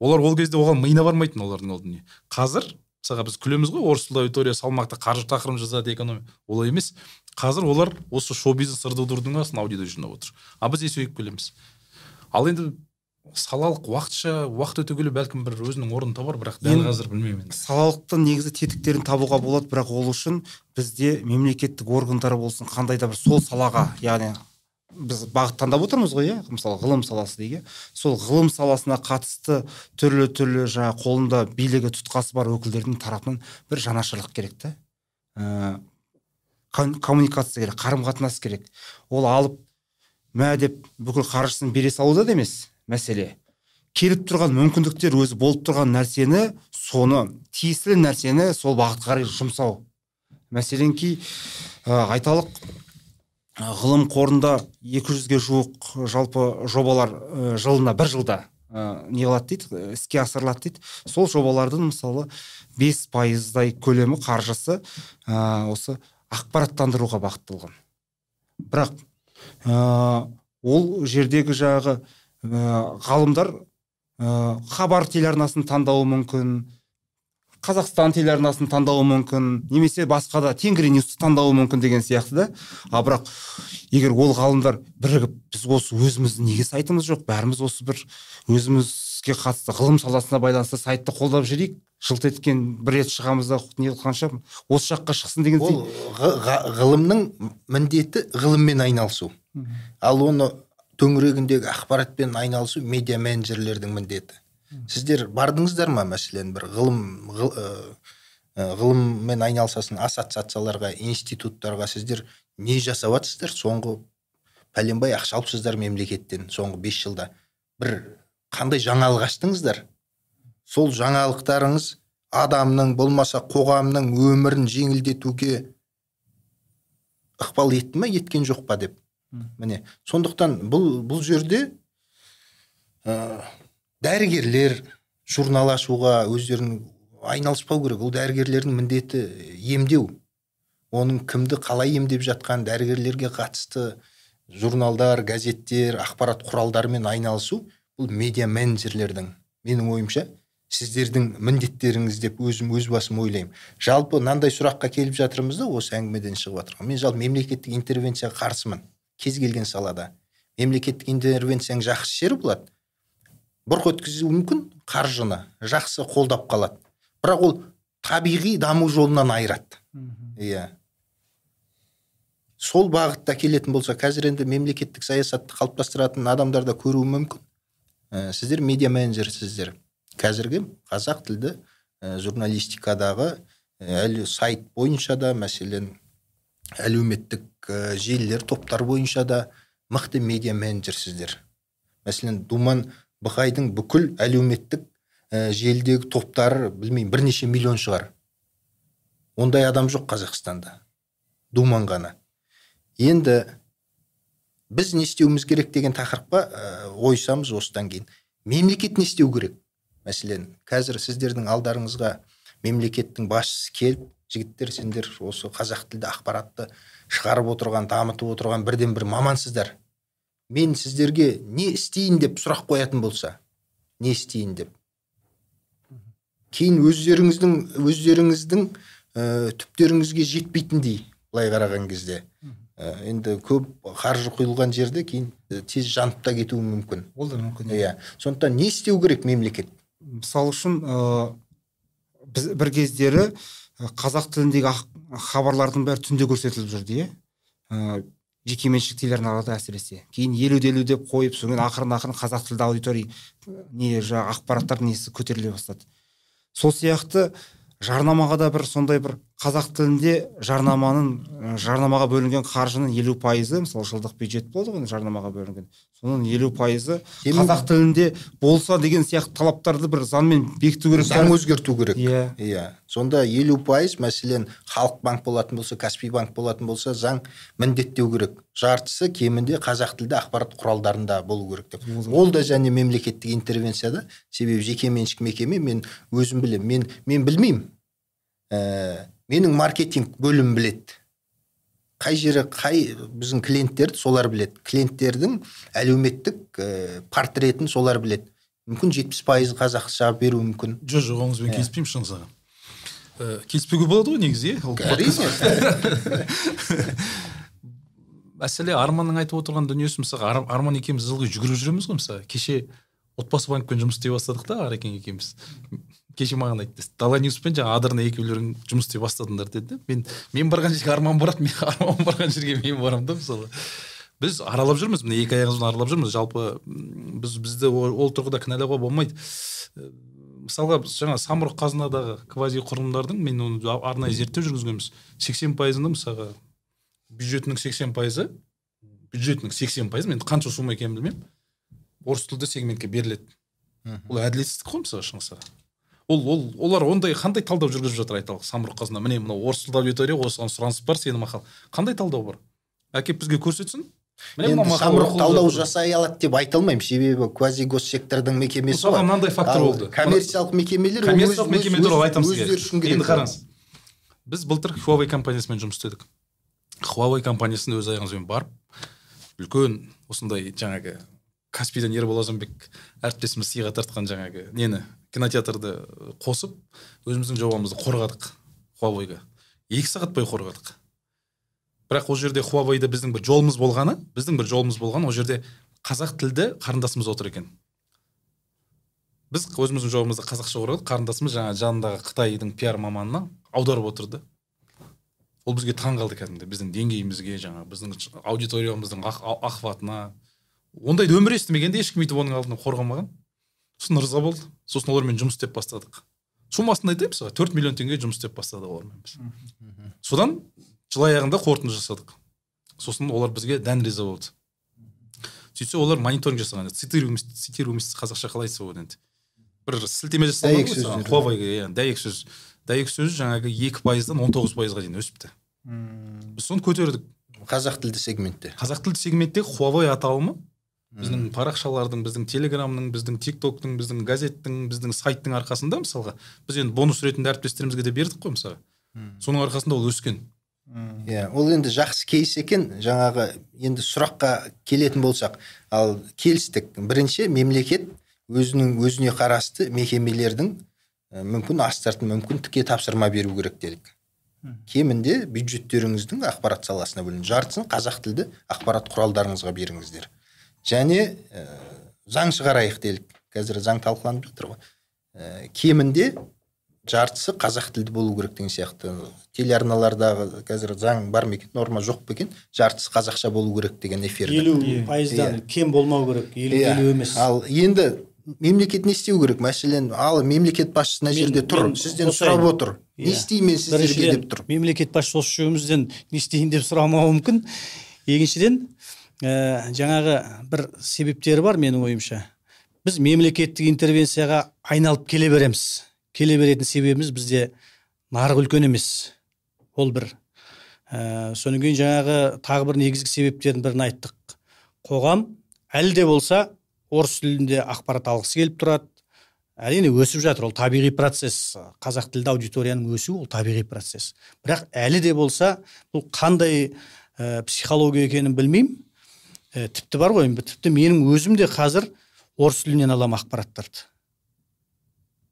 Олар ол кезде оған миына бармайтын олардың ол дүние қазір мысалға біз күлеміз ғой орыс тілді аудитория салмақты қаржы тақырыбын жазады экономия. Олай емес. Қазір олар осы шоу бизнес ырдудырдың астына аудитория жинап отыр. А біз есейіп келеміз. Ал енді салалық уақытша уақыт өте келе бәлкім бір өзінің орнын табар бірақ дәл қазір білмеймін енді. салалықтың негізі тетіктерін табуға болады бірақ ол үшін бізде мемлекеттік органдар болсын қандай да бір сол салаға яғни біз бағыт таңдап отырмыз ғой иә? Мысалы ғылым саласы дейік иә? Сол ғылым саласына қатысты түрлі түрлі жаңағы қолында билігі тұтқасы бар өкілдердің тарапынан бір жанашырлық керек та. Ә, коммуникация керек қарым қатынас керек. Ол алып мә деп бүкіл қаржысын бере салуда да емес мәселе. Келіп тұрған мүмкіндіктер өзі болып тұрған нәрсені соны тиесілі нәрсені сол бағытқа қарай жұмсау. Мәселен ки ә, айталық ғылым қорында 200-ге жуық жалпы жобалар жылына бір жылда ә, не қылады дейді іске асырылады дейді. Сол жобалардың мысалы бес пайыздай көлемі қаржысы ә, осы ақпараттандыруға бағытталған. Бірақ ә, ол жердегі жағы ә, ғалымдар ә, хабар телеарнасын таңдауы мүмкін қазақстан телеарнасын таңдауы мүмкін немесе басқа да тенгриньюсты таңдауы мүмкін деген сияқты да. А бірақ егер ол ғалымдар бірігіп біз осы өзіміздің неге сайтымыз жоқ? Бәріміз осы бір өзімізге қатысты ғылым саласына байланысты сайтты қолдап жүрейік. Жылт еткен бір рет шығамыз да не қылғанша осы жаққа шықсын деген ол ғылымның міндеті ғылыммен айналысу. Ал оны төңірегіндегі ақпаратпен айналысу медиа менеджерлердің міндеті. Сіздер бардыңыздар ма мәселен бір ғылым ғыл, ғылыммен айналысатын ассоциацияларға институттарға сіздер не жасап жатсыздар соңғы пәленбай ақша алыпсыздар мемлекеттен соңғы бес жылда. Бір қандай жаңалық аштыңыздар? Сол жаңалықтарыңыз адамның болмаса қоғамның өмірін жеңілдетуге ықпал етті ма еткен жоқ па деп? Міне сондықтан бұл бұл жерде дәрігерлер журнал ашуға өздерінің айналыспау керек. Ол дәрігерлердің міндеті емдеу. Оның кімді қалай емдеп жатқан дәрігерлерге қатысты журналдар газеттер ақпарат құралдарымен айналысу. Бұл медиа менеджерлердің менің ойымша сіздердің міндеттеріңіз деп өзім өз басым ойлаймын. Жалпы мынандай сұраққа келіп жатырмыз да осы әңгімеден шығып жатырған мен жалпы мемлекеттік интервенцияға қарсымын. Кез келген салада. Мемлекеттік интервенцияның жақсы жері болады. Бұрқ өткізуі мүмкін қаржыны жақсы қолдап қалады. Бірақ ол табиғи даму жолынан айырады. Иә. Сол бағытта келетін болса қазір енді мемлекеттік саясатты қалыптастыратын адамдар да көруі мүмкін. Ә, сіздер медиа менеджерсіздер қазіргі қазақ тілді ә, журналистикадағы ә, әлі сайт бойынша да мәселен әлеуметтік ә, желілер топтар бойынша да мықты медиа менеджерсіздер мәселен думан бықайдың бүкіл әлеуметтік ә, желідегі топтары білмеймін бірнеше миллион шығар. Ондай адам жоқ қазақстанда думан ғана. Енді біз не істеуіміз керек деген тақырыпқа ә, ойысамыз осыдан кейін. Мемлекет не істеу керек? Мәселен қазір сіздердің алдарыңызға мемлекеттің басшысы келіп жігіттер сендер осы қазақ тілді ақпаратты шығарып отырған дамытып отырған бірден бір мамансыздар. Мен сіздерге не істейін деп сұрақ қоятын болса не істейін деп. Кейін өздеріңіздің өздеріңіздің ә, түптеріңізге жетпейтіндей былай қараған кезде. Енді көп қаржы құйылған жерде кейін ә, тез жанып та кетуі мүмкін. Ол да мүмкін иә. сондықтан не істеу керек мемлекет? Мысалы үшін ә, біз бір кездері қазақ тіліндегі хабарлардың бәрі түнде көрсетіліп жүрді иә. Ә, жекеменшік телеарналарда әсіресе. Кейін елуде елу деп қойып содан ақырын ақырын қазақ тілді аудитория не жаңағы ақпараттардың несі көтеріле бастады. Сол сияқты жарнамаға да бір сондай бір қазақ тілінде жарнаманың жарнамаға бөлінген қаржының елу пайызы мысалы жылдық бюджет болды ғой жарнамаға бөлінген. Соның елу пайызы қазақ тілінде болса деген сияқты талаптарды бір заңмен бекіту керек. Заң өзгерту керек. Иә. Иә. Сонда елу пайыз мәселен халық банк болатын болса каспий банк болатын болса заң міндеттеу керек. Жартысы кемінде қазақ тілді ақпарат құралдарында болу керек деп. Ол да және мемлекеттік интервенцияда. Себебі жекеменшік мекеме мен өзім білемін. Мен мен білмеймін. Ә, менің маркетинг бөлімі біледі. Қай жері қай біздің клиенттерді солар біледі. Клиенттердің әлеуметтік ә, портретін солар біледі. Мүмкін жетпіс пайыз қазақша беруі мүмкін. Жоқ жоқ оныңызбен Иә. келіспеймін шын саған. Ә, келіспеуге болады ғой негізі иә әрине мәселе арманның айтып отырған дүниесі мысалы Ар- арман екеуміз ылғи жүгіріп жүреміз ғой мысалы. Кеше отбасы банкпен жұмыс істей бастадық та арекең екеуміз. Кеше маған айтты дала ньюспен жаңағы адырна екеулерің жұмыс істей бастадыңдар деді. Мен мен барған жерге арман барады мен арман барған жерге мен барамын да мысалы. Біз аралап жүрміз міне екі аяғымызбен аралап жүрміз. Жалпы біз бізді ол, тұрғыда кінәлауға болмайды. Э, мысалға біз жаңа самұрық қазынадағы квази құрылымдардың мен оны арнайы зерттеу жүргізгенбіз. сексен пайызында мысалға бюджетінің сексен пайызы бюджетінің сексен пайызы мен қанша сумма екенін білмеймін орыс тілді сегментке беріледі. Ол әділетсіздік қой мысалы шыңғыс аға. Ол ол олар ондай қандай талдау жүргізіп жатыр айталық самұрық қазына? Міне мынау орыс тілді аудитория осыған сұраныс бар сенің мақал. Қандай талдау бар? Әкеліп бізге көрсетсін. Енді самұрық талдау жасай алады деп айта алмаймын. Себебі квазигоссектордың мекемесі мысалға ғой. мынандай фактор болды. коммерциялық мекемелер коммерциялық мекеме туралы керек енді қараңыз. Біз былтыр хуавей компаниясымен жұмыс істедік. Хуавей компаниясына өз аяғымызбен барып үлкен осындай жаңағы каспийден ербол азанбек әріптесіміз сыйға тартқан жаңағы нені? Кинотеатрды қосып өзіміздің жобамызды қорғадық хуавейге екі сағат бойы қорғадық. Бірақ ол жерде хуавейде біздің бір жолымыз болғаны біздің бір жолымыз болған ол жерде қазақ тілді қарындасымыз отыр екен. Біз өзіміздің жобамызды қазақша қорғадық қарындасымыз жаңағы жанындағы қытайдың пиар маманына аударып отырды. Ол бізге таң қалды кәдімгідей біздің деңгейімізге жаңағы біздің аудиториямыздың охватына ондайды өмірі естімеген де ешкім өйтіп оның алдында қорғамаған. Сосын ырза болды. Сосын олармен жұмыс істеп бастадық. Суммасын айтайын саған? Төрт миллион теңге жұмыс істеп бастадық олармен біз. Содан жыл аяғында қорытынды жасадық. Сосын олар бізге дән риза болды. Сөйтсе олар мониторинг жасаған цитируемость цитируемость қазақша қалай айтса болады енді бір сілтеме хуавейге иә дәйек сөз. Дәйек сөз жаңағы екі пайыздан он тоғыз пайызға дейін өсіпті. Біз соны көтердік. Қазақ тілді сегментте. Қазақ тілді сегменттегі хуавей аталымы біздің парақшалардың біздің телеграмның біздің тик токтың біздің газеттің біздің сайттың арқасында мысалға. Біз енді бонус ретінде әріптестерімізге де бердік қой мысалы соның арқасында ол өскен. Иә ол енді жақсы кейс екен. Жаңағы енді сұраққа келетін болсақ ал келістік. Бірінші мемлекет өзінің өзіне қарасты мекемелердің мүмкін астыртын мүмкін тіке тапсырма беру керек делік кемінде бюджеттеріңіздің ақпарат саласына бөлін. Жартысын қазақ тілді ақпарат құралдарыңызға беріңіздер. Және ә, заң шығарайық делік. Қазір заң талқыланып жатыр ғой. Ә, кемінде жартысы қазақ тілді болу керек деген сияқты. Телеарналардағы қазір заң бар ма екен норма жоқ па екен жартысы қазақша болу керек деген эфирде елу пайыздан кем болмау керек елу Иә. елу емес. Ал енді мемлекет не істеу керек? Мәселен ал мемлекет басшысы мына жерде тұр мен сізден сұрап отыр. Не Иә. істеймін мен сіздерге деп тұр. мемлекет басшысы осы үшеумізден не істейін деп сұрамауы мүмкін. Екіншіден ә, жаңағы бір себептері бар менің ойымша. Біз мемлекеттік интервенцияға айналып келе береміз. Келе беретін себебіміз бізде нарық үлкен емес. Ол бір. Ә, содан кейін жаңағы тағы бір негізгі себептердің бірін айттық. Қоғам әлі де болса орыс тілінде ақпарат алғысы келіп тұрады. Әрине өсіп жатыр. Ол табиғи процесс. Қазақ тілді аудиторияның өсуі ол табиғи процесс. Бірақ әлі де болса бұл қандай ә, психология екенін білмеймін. Ә, тіпті бар ғой тіпті менің өзім де қазір орыс тілінен аламын ақпараттарды.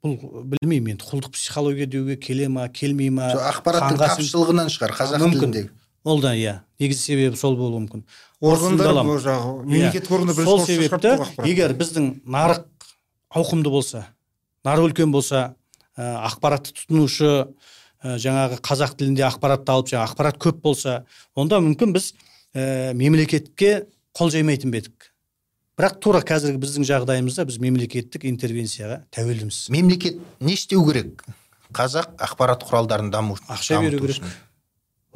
Бұл білмеймін енді құлдық психология деуге келе ма келмей ма ақпараттың тапшылығынан шығар қазақ тіліндегі. Ол да иә негізгі себебі сол болуы мүмкін. Жағы мемлекеттік органдар сол себепті егер біздің нарық ауқымды болса нарық үлкен болса ә, ақпаратты тұтынушы ә, жаңағы қазақ тілінде ақпаратты алып жаңағы ақпарат көп болса онда мүмкін біз ә, мемлекетке қол жаймайтын ба едік? Бірақ тура қазіргі біздің жағдайымызда біз мемлекеттік интервенцияға тәуелдіміз. Мемлекет не істеу керек? Қазақ ақпарат құралдарын даму ақша беру керек.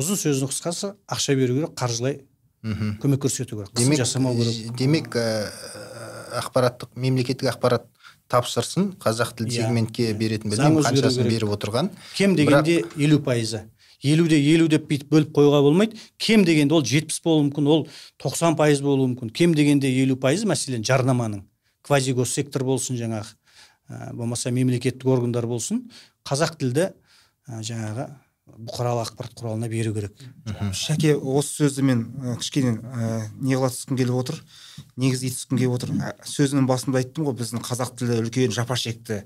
ұзын сөздің қысқасы ақша беру керек қаржылай көмек көрсету керек. Демек жасамау керек. демек ә, ақпараттық мемлекеттік ақпарат тапсырсын қазақ тілді иә. сегментке беретін білмеймін қаншасын беріп отырған. Кем дегенде елу пайызы. Елуде елу деп бүйтіп бөліп қоюға болмайды. Кем дегенде ол жетпіс болуы мүмкін ол тоқсан пайыз болуы мүмкін. Кем дегенде елу пайыз мәселен жарнаманың квазигоссектор болсын жаңағы ә, болмаса мемлекеттік органдар болсын қазақ тілді ә, жаңағы бұқаралық ақпарат құралына беру керек. Шәке осы сөзді мен ә, кішкене ә, не қыла түскім келіп отыр негізге түскім келіп отыр. Сөзінің басында айттым ғой біздің қазақ тілі үлкен жапа шекті.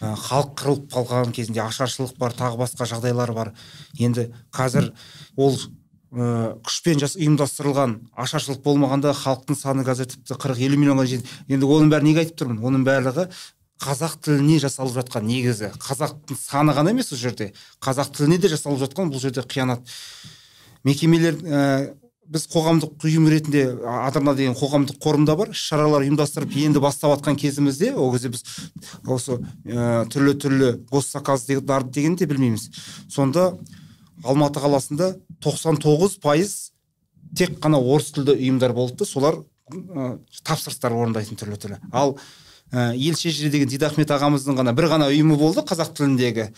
Халық қырылып қалған кезінде ашаршылық бар тағы басқа жағдайлар бар. Енді қазір ол ә, күшпен жас, ұйымдастырылған ашаршылық болмағанда халықтың саны қазір тіпті қырық елу миллионға жетеді. Енді оның бәрін неге айтып тұрмын? Оның барлығы қазақ тіліне жасалып жатқан негізі қазақтың саны ғана емес ол жерде. Қазақ тіліне де жасалып жатқан бұл жерде қиянат. Мекемелер ә, біз қоғамдық ұйым ретінде адырна деген қоғамдық қорымда бар іс шаралар ұйымдастырып енді бастап жатқан кезімізде ол кезде біз осы ә, түрлі түрлі госзаказдарды дегенді де білмейміз. Сонда алматы қаласында 99 пайыз тек қана орыс тілді ұйымдар болды солар ә, тапсырыстар орындайтын түрлі түрлі. Ал ә, ел шежіре деген дидахмет ағамыздың ғана бір ғана ұйымы болды қазақ тіліндегі.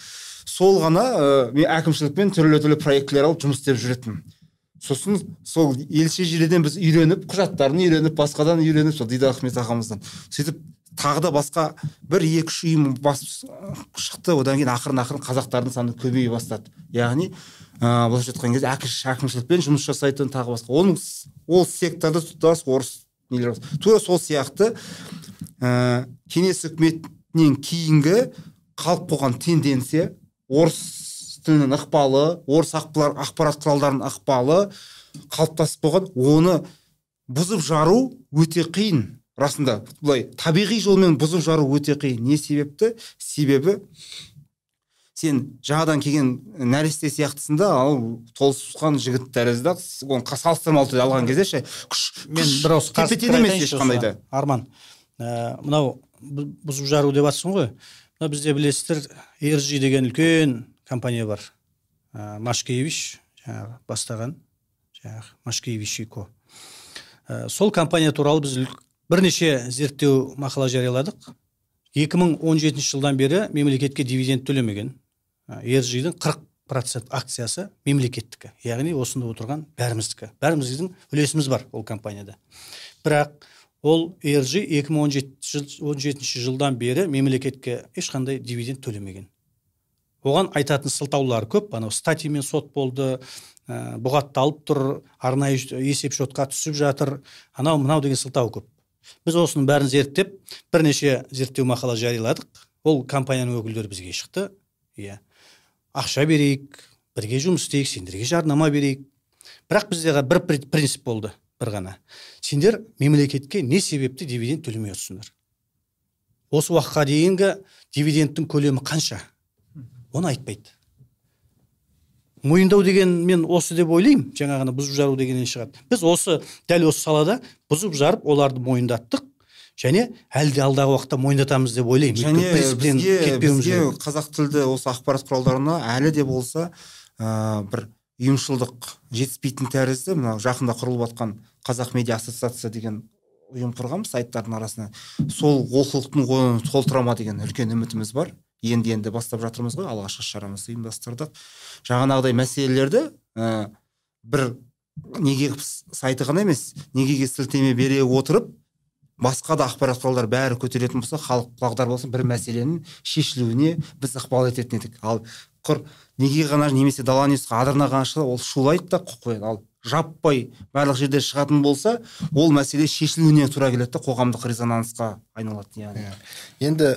Сол ғана ә, әкімшілікпен түрлі түрлі проектілер алып жұмыс істеп жүретінмін сосын сол елше жиреден біз үйреніп құжаттарын үйреніп басқадан үйреніп сол дидар ахмет ағамыздан. Сөйтіп тағы да басқа бір екі үш ұйым басып шықты. Одан кейін ақырын ақырын қазақтардың саны көбейе бастады. Яғни ә, былайша айтқан кезде әкімшілікпен жұмыс жасайтын тағы басқа. Оның ол секторда тұтас орыс нелер тура сол сияқты ә, кеңес үкіметінен кейінгі қалып қойған тенденция орыс тілінің ықпалы орыс ақпарат құралдарының ықпалы қалыптасып болған оны бұзып жару өте қиын. Расында былай табиғи жолмен бұзып жару өте қиын. Не себепті? Себебі сен жаңадан келген нәресте сияқтысың да ал толысқан жігіт тәрізді оны салыстырмалы түрде алған кезде ше күш мен бір ауыз емес ешқандай да. арман ә, мынау бұзып жару деп жатрсың ғой. Мына бізде білесіздер ержи деген үлкен компания бар. Ә, машкевич жаңағы бастаған жаңағы машкевич и ко ә, сол компания туралы біз бірнеше зерттеу мақала жарияладық. 2017 жылдан бері мемлекетке дивиденд төлемеген. Ержидің 40 процент акциясы мемлекеттікі. Яғни осында отырған бәріміздікі. Бәріміздің үлесіміз бар ол компанияда. Бірақ ол ержи 2017 жылдан бері мемлекетке ешқандай дивиденд төлемеген. Оған айтатын сылтаулары көп. Анау статьямен сот болды ә, бұғатталып тұр арнайы есеп шотқа түсіп жатыр. Анау мынау деген сылтау көп. Біз осының бәрін зерттеп бірнеше зерттеу мақала жарияладық. Ол компанияның өкілдері бізге шықты. Иә. Ақша берейік бірге жұмыс істейік сендерге жарнама берейік. Бірақ бізде бір принцип болды бір ғана. Сендер мемлекетке не себепті дивиденд төлемей отырсыңдар осы уақытқа дейінгі дивидендтің көлемі қанша? Оны айтпайды. Мойындау деген мен осы деп ойлаймын жаңағыны бұзып жару дегеннен шығады. Біз осы дәл осы салада бұзып жарып оларды мойындаттық. Және әлі де алдағы уақытта мойындатамыз деп ойлаймын. Және бізге, бізге қазақ тілді осы ақпарат құралдарына әлі де болса ә, бір ұйымшылдық жетіспейтін тәрізді мынау жақында құрылып жатқан қазақ медиа ассоциация деген ұйым құрғанбыз сайттардың арасына сол олқылықтың толтыра ма деген үлкен үмітіміз бар. Енді енді бастап жатырмыз ғой. Алғашқы шарамызды ұйымдастырдық. Жаңағыдай мәселелерді ә, бір неге сайты ғана емес негеге сілтеме бере отырып басқа да ақпарат құралдары бәрі көтеретін болса халық құлағдар болсын бір мәселенің шешілуіне біз ықпал ететін едік. Ал құр неге ғана немесе дала ньюсқа адырна ғана ол шулайды да қояды. Ал жаппай барлық жерде шығатын болса ол мәселе шешілуіне тура келеді да қоғамдық резонансқа айналады яғни. Иә. енді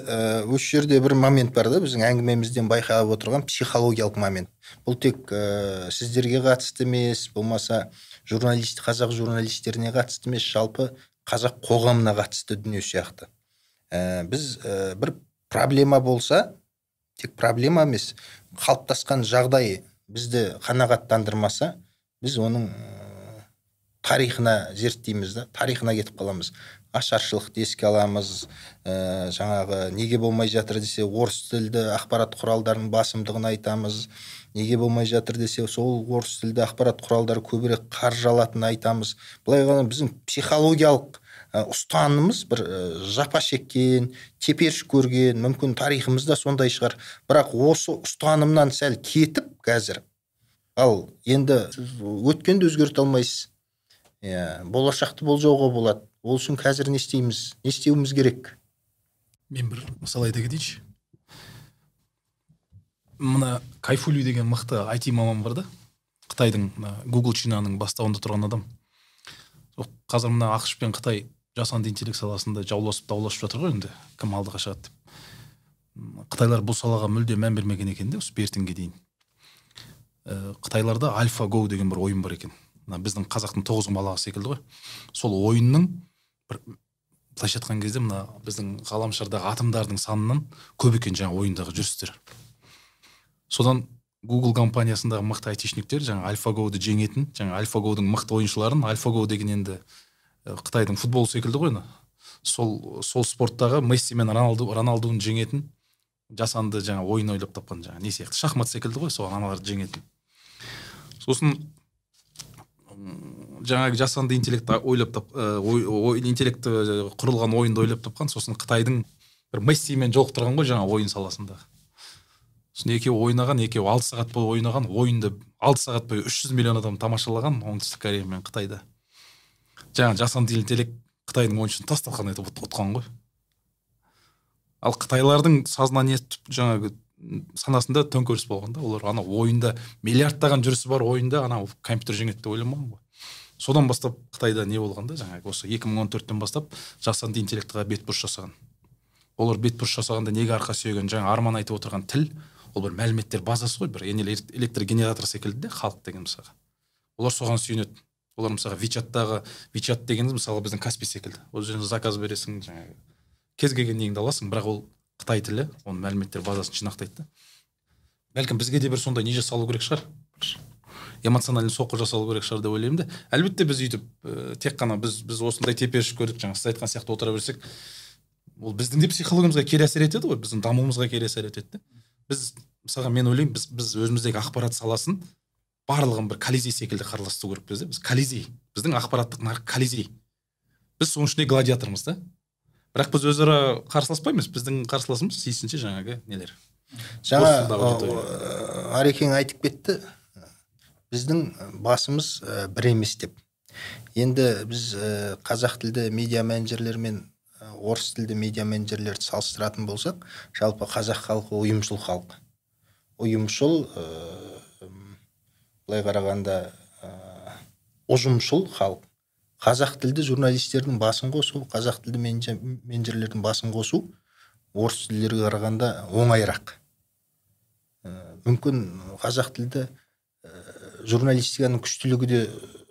осы жерде бір момент бар да біздің әңгімемізден байқап отырған психологиялық момент. Бұл тек ә, сіздерге қатысты емес болмаса журналист қазақ журналистеріне қатысты емес жалпы қазақ қоғамына қатысты дүние сияқты. Ә, біз ә, бір проблема болса тек проблема емес қалыптасқан жағдай бізді қанағаттандырмаса біз оның тарихына зерттейміз да тарихына кетіп қаламыз. Ашаршылықты еске аламыз ә, жаңағы неге болмай жатыр десе орыс тілді ақпарат құралдарының басымдығын айтамыз. Неге болмай жатыр десе сол орыс тілді ақпарат құралдары көбірек қаржы алатынын айтамыз. Былай қарағанда біздің психологиялық ұстанымымыз бір ә, жапа шеккен теперіш көрген мүмкін тарихымызда сондай шығар. Бірақ осы ұстанымнан сәл кетіп қазір ал енді өткенді өзгерте алмайсыз. Иә болашақты болжауға болады. Ол үшін қазір не істейміз? Не істеуіміз керек? Мен бір мысал айта кетейінші. Мына кайфули деген мықты айти маман бар да. Қытайдың гугл чинаның бастауында тұрған адам. Қазір мына ақш пен қытай жасанды интеллект саласында жауласып дауласып жатыр ғой енді. Кім алдыға шығады деп. Қытайлар бұл салаға мүлде мән бермеген екен де осы бертінге дейін. Ә, қытайларда альфа гоу деген бір ойын бар екен. Мына біздің қазақтың тоғыз секілді ғой. Сол ойынның бір былайша айтқан кезде мына біздің ғаламшардағы атомдардың санынан көп екен жаңағы ойындағы жүрістер. Содан google компаниясындағы мықты айтишниктер жаңа альфагоуды жеңетін жаңа альфагоудың мықты ойыншыларын альфагоу деген енді қытайдың футбол секілді ғой сол сол спорттағы месси мен роналду роналдуны жеңетін жасанды жаңа ойын ойлап тапқан жаңа не сияқты шахмат секілді ғой соған аналарды жеңетін. Сосын жаңағы жасанды интеллект ойлап тап ой, ой, интеллекті құрылған ойынды ойлап тапқан сосын қытайдың бір мессимен жолықтырған ғой жаңа ойын саласында сосын екеуі ойнаған екеуі алты сағат бойы ойнаған ойынды алты сағат бойы үш жүз миллион адам тамашалаған оңтүстік корея мен қытайда. Жаңағы жасанды интеллект қытайдың ойыншысын тас талқан етіп ұтқан ғой. Ал қытайлардың сознаниесі жаңағы санасында төңкеріс болған да олар. Ана ойында миллиардтаған жүрісі бар ойында анау компьютер жеңеді деп ойламаған ғой. Содан бастап қытайда не болған да жаңағы осы 2014-тен бастап жасанды интеллектіға бетбұрыс жасаған. Олар бетбұрыс жасағанда неге арқа сүйеген жаңа арман айтып отырған тіл ол бір мәліметтер базасы ғой бір электрогенератор секілді де халық деген мысалға. Олар соған сүйенеді. Олар мысалға вичаттағы вичат дегеніміз мысалы біздің каспи секілді. Ол жерде заказ бересің жаңағы кез келген неңді аласың бірақ ол қытай тілі оның мәліметтер базасын жинақтайды да. Бәлкім бізге де бір сондай не жасалу керек шығар? Эмоциональный соққы жасалу керек шығар деп ойлаймын да. Әлбетте біз өйтіп ә, тек қана біз біз осындай теперіш көрдік жаңа сіз айтқан сияқты отыра берсек ол біздің де психологиямызға кері әсер етеді ғой біздің дамуымызға кері әсер етеді да. Біз мысалға мен ойлаймын біз біз өзіміздегі ақпарат саласын барлығын бір колизей секілді қараластыру керекпіз да? Біз колизей біздің ақпараттық нарық колизей. Біз соның ішінде гладиатормыз да. Бірақ біз өзара қарсыласпаймыз біздің қарсыласымыз тиісінше жаңағы нелер? Жаңа арекең айтып кетті біздің басымыз бір емес деп. Енді біз қазақ тілді медиа менеджерлер мен орыс тілді медиа менеджерлерді салыстыратын болсақ жалпы қазақ халқы ұйымшыл халық. Ұйымшыл былай қарағанда ұжымшыл халық. Қазақ тілді журналистердің басын қосу қазақ тілді менеджерлердің басын қосу орыс тілдерге қарағанда оңайырақ. Ә, мүмкін қазақ тілді журналистиканың күштілігі де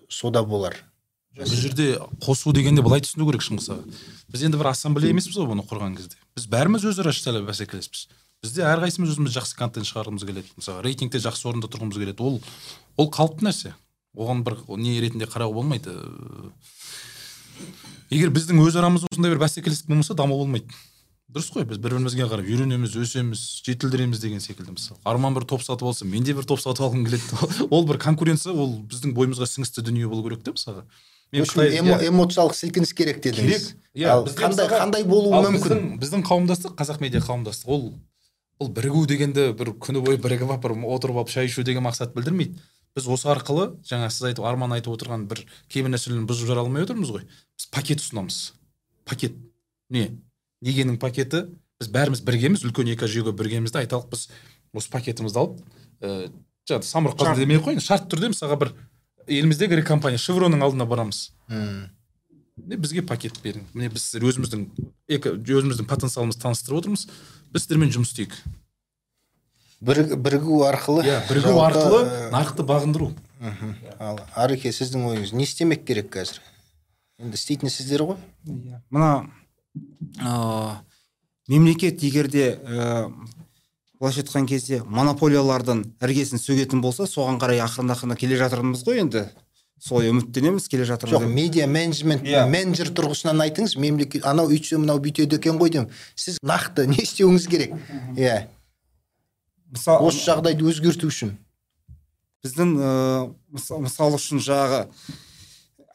сода болар. Бұл жерде қосу дегенде былай түсіну керек шыңғыс аға біз енді бір ассамблея емеспіз ғой бұны құрған кезде. Біз бәріміз өзара сәл бәсекелеспіз. Бізде әрқайсымыз өзіміз жақсы контент шығарғымыз келеді. Мысалы рейтингте жақсы орында тұрғымыз келеді. Ол ол қалыпты нәрсе. Оған бір не ретінде қарауға болмайды. Егер біздің өз арамызда осындай бір бәсекелестік болмаса даму болмайды. Дұрыс қой біз бір бірімізге қарап үйренеміз өсеміз жетілдіреміз деген секілді. Мысалы арман бір топ сатып алса мен де бір топ сатып алғым келеді. Ол бір конкуренция ол біздің бойымызға сіңісті дүние болу керек та мысалға. Мен қытай иә. эмоциялық сілкініс керек дедіңіз. Керек иә қандай қандай болуы мүмкін? біздің қауымдастық қазақ медиа қауымдастық ол ол бірігу дегенді бір күні бойы бірігіп алып бір отырып алып шай ішу деген мақсат білдірмейді. Біз осы арқылы жаңа сіз айтып арман айтып отырған бір кейбір нәрселерін бұзып жара алмай отырмыз ғой. Біз пакет ұсынамыз. Пакет. Не? Негенің пакеті. Біз бәріміз біргеміз үлкен екі жүйеге біргеміз де айталық біз осы пакетімізді алып ііі жаңағы самұрық қазына демей ақ қояйын шартты түрде мысалға бір еліміздегі ірі компания. Шевронның алдына барамыз. Мм. міне бізге пакет берің міне біз сіздер өзіміздің эко өзіміздің потенциалымызды таныстырып отырмыз. Біз сіздермен жұмыс істейік. Бірігу арқылы. Иә бірігу жалпы, арқылы э, нарықты бағындыру. мхм. ал ареке сіздің ойыңыз не істемек керек қазір? Енді істейтін сіздер ғой. Иә. мына ыыы мемлекет егер де ыыы былайша айтқан кезде монополиялардың іргесін сөгетін болса соған қарай ақырын ақырын келе жатырмыз ғой енді. Солай үміттенеміз келе жатырмыз жоқ медиа менеджмент Иә. менеджер тұрғысынан айтыңыз мемлекет анау үйтсе мынау бүйтеді екен ғой деймін. Сіз нақты не істеуіңіз керек? Иә. Мысал- осы жағдайды өзгерту үшін. Біздің ыыы мыс- мысал үшін жаңағы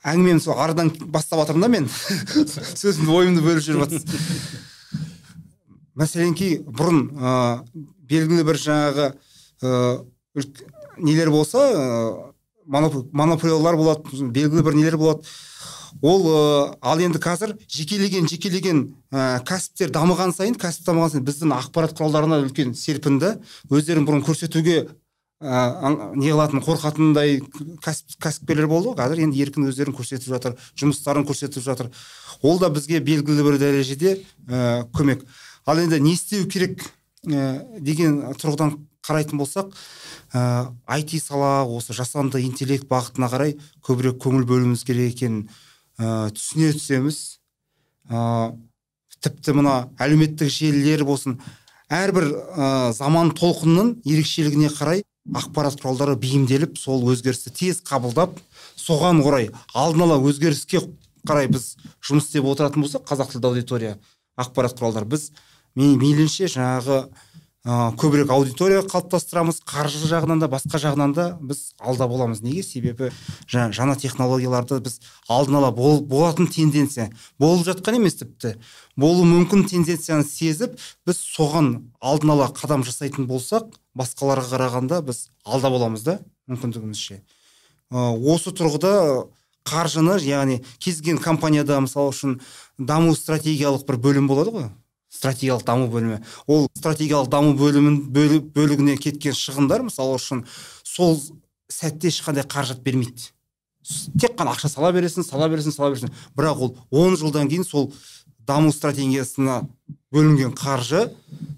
әңгімені сол арыдан бастап жатырмын да мен. Сөзімді ойымды бөліп жүріп жатсыз мәселен ки бұрын ыыы белгілі бір жаңағы ыыы нелер болса моноп- монополиялар болады белгілі бір нелер болады. Ол ыыы ал енді қазір жекелеген жекелеген ә, кәсіптер дамыған сайын кәсіп дамыған сайын біздің ақпарат құралдарына үлкен серпінді өздерін бұрын көрсетуге ә, не қылатын қорқатындай кәсіп кәсіпкерлер болды ғой. Қазір енді еркін өздерін көрсетіп жатыр жұмыстарын көрсетіп жатыр. Ол да бізге белгілі бір дәрежеде ә, көмек. Ал енді не істеу керек ә, деген тұрғыдан қарайтын болсақ ә, IT сала осы жасанды интеллект бағытына қарай көбірек көңіл бөлуіміз керек екенін ә, түсіне түсеміз. Ә, тіпті мына әлеуметтік желілер болсын әрбір ә, заман толқынның ерекшелігіне қарай ақпарат құралдары бейімделіп сол өзгерісті тез қабылдап соған орай алдын ала өзгеріске қарай біз жұмыс істеп отыратын болсақ қазақ тілді аудитория ақпарат құралдары біз мейлінше жаңағы ә, көбірек аудитория қалыптастырамыз. Қаржы жағынан да басқа жағынан да біз алда боламыз. Неге? Себебі жаңа, жаңа технологияларды біз алдын ала бол, болатын тенденция. Болып жатқан емес тіпті. Болуы мүмкін тенденцияны сезіп біз соған алдын ала қадам жасайтын болсақ басқаларға қарағанда біз алда боламыз да мүмкіндігімізше. Осы тұрғыда қаржыны яғни кез келген компанияда мысалы үшін даму стратегиялық бір бөлім болады ғой. Стратегиялық даму бөлімі. Ол стратегиялық даму бөлімін бөлі- бөлігіне кеткен шығындар мысалы үшін сол сәтте ешқандай қаражат бермейді. Тек қана ақша сала бересің сала бересің сала бересің. Бірақ ол 10 жылдан кейін сол даму стратегиясына бөлінген қаржы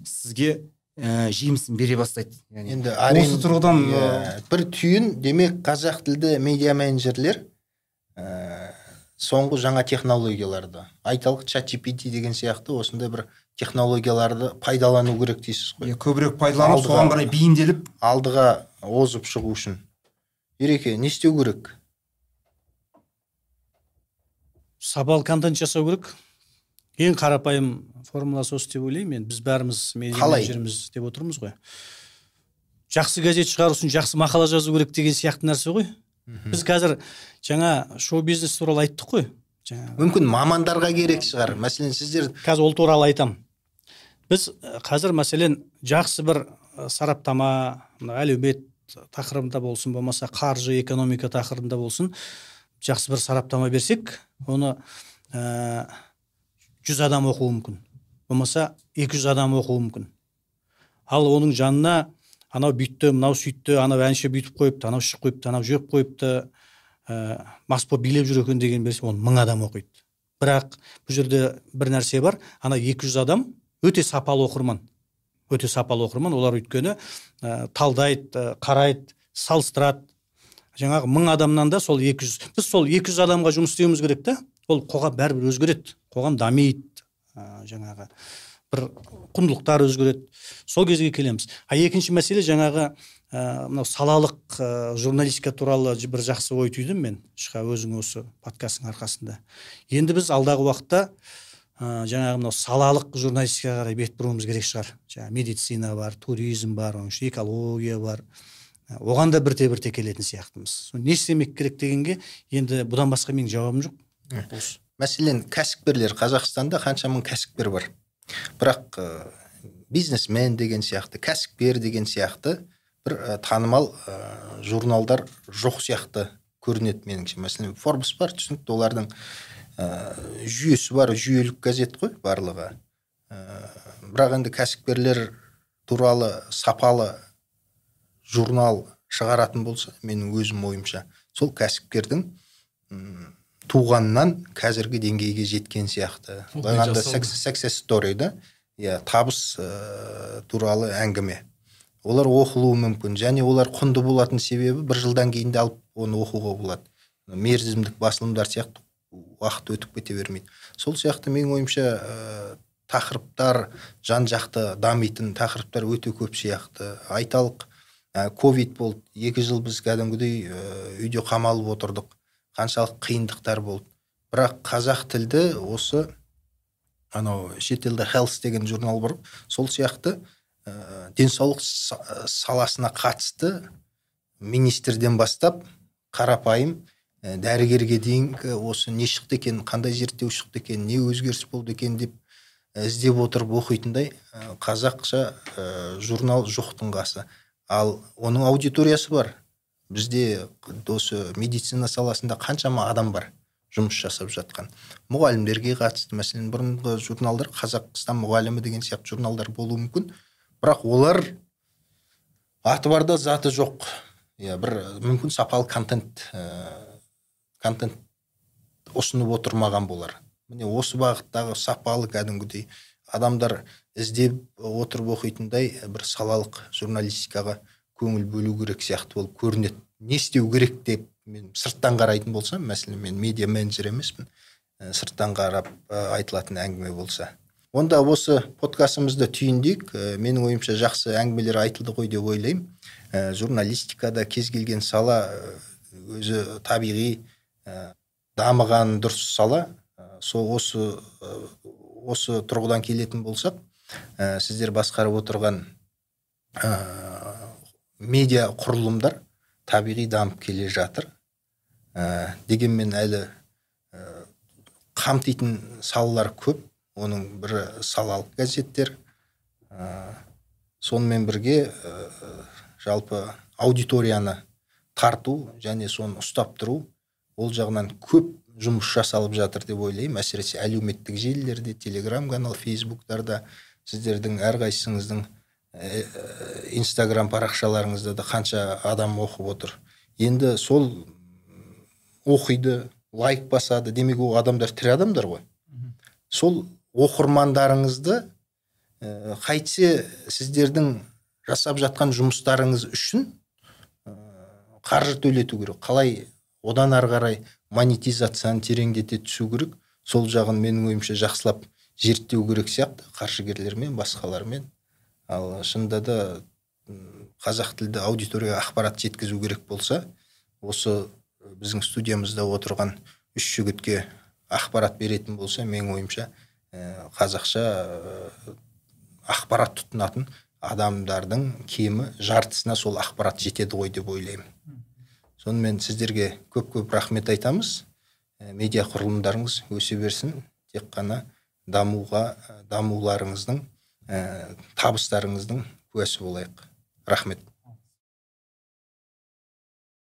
сізге ә, жемісін бере бастайды. Яғни енді осы тұрғыдан ә, бір түйін демек қазақ тілді медиа менеджерлер ә, соңғы жаңа технологияларды айталық чат GPT деген сияқты осындай бір технологияларды пайдалану керек дейсіз ғой. Иә, көбірек пайдаланып соған қарай бейімделіп алдыға озып шығу үшін. Ереке не істеу керек? Сапалы контент жасау керек. Ең қарапайым формуласы осы деп ойлаймын енді біз бәріміз медиа Қалай? менеджерміз деп отырмыз ғой. Жақсы газет шығару үшін жақсы мақала жазу керек деген сияқты нәрсе ғой. Біз қазір жаңа шоу бизнес туралы айттық қой. Жаңа мүмкін мамандарға керек шығар. Мәселен сіздер қазір ол туралы айтамын біз ә, қазір мәселен жақсы бір ә, сараптама мына әлеумет тақырыбында болсын болмаса қаржы экономика тақырыбында болсын жақсы бір сараптама берсек оны ә, жүз адам оқуы мүмкін. Болмаса 200 адам оқуы мүмкін. Ал оның жанына анау бүйтті мынау сөйтті анау әнші бүйтіп қойыпты анау ішіп қойыпты анау жеп қойыпты ә, мас болып билеп жүр екен деген берсе оны мың адам оқиды. Бірақ бұл жерде бір нәрсе бар ана 200 адам өте сапалы оқырман. Өте сапалы оқырман. Олар өйткені ә, талдайды ә, қарайды салыстырады. Жаңағы мың адамнан да сол 200 біз сол 200 адамға жұмыс істеуіміз керек та. Ол қоғам бәрібір өзгереді. Қоғам дамиды ә, жаңағы бір құндылықтар өзгереді. Сол кезге келеміз. А екінші мәселе жаңағы ә, мынау салалық ә, журналистика туралы бір жақсы ой түйдім мен. Шықа өзің осы подкасттың арқасында. Енді біз алдағы уақытта ә, жаңағы мынау салалық журналистикаға қарай бет бұруымыз керек шығар. Жаңағы медицина бар туризм бар оның ішінде экология бар. Ә, оған да бірте бірте келетін сияқтымыз. Не істемек керек дегенге енді бұдан басқа менің жауабым жоқ. Осы. Мәселен кәсіпкерлер қазақстанда қанша мың кәсіпкер бар. Бірақ ә, бизнесмен деген сияқты кәсіпкер деген сияқты бір ә, танымал ә, журналдар жоқ сияқты көрінеді меніңше. Мәселен форбс бар түсінікті олардың жүйесі бар жүйелік газет қой барлығы. Ә, бірақ енді кәсіпкерлер туралы сапалы журнал шығаратын болса менің өзім ойымша сол кәсіпкердің туғаннан қазіргі деңгейге жеткен сияқты. Былай story да иә табыс ә, туралы әңгіме. Олар оқылуы мүмкін және олар құнды болатын себебі бір жылдан кейін де алып оны оқуға болады. Мерзімдік басылымдар сияқты уақыт өтіп кете бермейді. Сол сияқты менің ойымша ә, тақырыптар жан жақты дамитын тақырыптар өте көп сияқты. Айталық ә, ковид болды. Екі жыл біз кәдімгідей ә, үйде қамалып отырдық. Қаншалық қиындықтар болды. Бірақ қазақ тілді осы анау шетелде health деген журнал бар. Сол сияқты ә, денсаулық саласына қатысты министрден бастап қарапайым ә, дәрігерге дейінгі осы не шықты екен қандай зерттеу шықты екен не өзгеріс болды екен деп іздеп отырып оқитындай қазақша ә, журнал жоқтың қасы. Ал оның аудиториясы бар. Бізде осы медицина саласында қаншама адам бар жұмыс жасап жатқан. Мұғалімдерге қатысты мәселен бұрынғы журналдар қазақстан мұғалімі деген сияқты журналдар болуы мүмкін. Бірақ олар аты бар да заты жоқ. Иә бір мүмкін сапалы контент контент ұсынып отырмаған болар. Міне осы бағыттағы сапалы кәдімгідей адамдар іздеп отырып оқитындай бір салалық журналистикаға көңіл бөлу керек сияқты болып көрінеді. Не істеу керек деп мен сырттан қарайтын болсам мәселен мен медиа менеджер емеспін сырттан қарап айтылатын әңгіме болса. Онда осы подкастымызды түйіндейік. Менің ойымша жақсы әңгімелер айтылды ғой деп ойлаймын. Журналистикада кез келген сала өзі табиғи ә, дамыған дұрыс сала. Ә, сол осы ә, осы тұрғыдан келетін болсақ ә, сіздер басқарып отырған медиа құрылымдар табиғи дамып келе жатыр. Ә, дегенмен әлі ә, қамтитын салалар көп. Оның бірі салалық газеттер. Ә, сонымен бірге ә, жалпы аудиторияны тарту және соны ұстап тұру ол жағынан көп жұмыс жасалып жатыр деп ойлаймын. Әсіресе әлеуметтік желілерде телеграм канал фейсбуктарда сіздердің әрқайсыңыздың Э, инстаграм парақшаларыңызда да қанша адам оқып отыр. Енді сол оқиды лайк басады. Демек ол адамдар тірі адамдар ғой. Сол оқырмандарыңызды ә, қайтсе сіздердің жасап жатқан жұмыстарыңыз үшін қаржы төлету керек. Қалай одан ары қарай монетизацияны тереңдете түсу керек. Сол жағын менің ойымша жақсылап зерттеу керек сияқты. Қаржыгерлермен басқалармен. Ал шынында да қазақ тілді аудиторияға ақпарат жеткізу керек болса осы біздің студиямызда отырған үш жігітке ақпарат беретін болса менің ойымша қазақша ақпарат тұтынатын адамдардың кемі жартысына сол ақпарат жетеді ғой деп ойлаймын. Сонымен сіздерге көп көп рахмет айтамыз. Ә, медиа құрылымдарыңыз өсе берсін. Тек қана дамуға дамуларыңыздың ә, табыстарыңыздың куәсі болайық. Рахмет.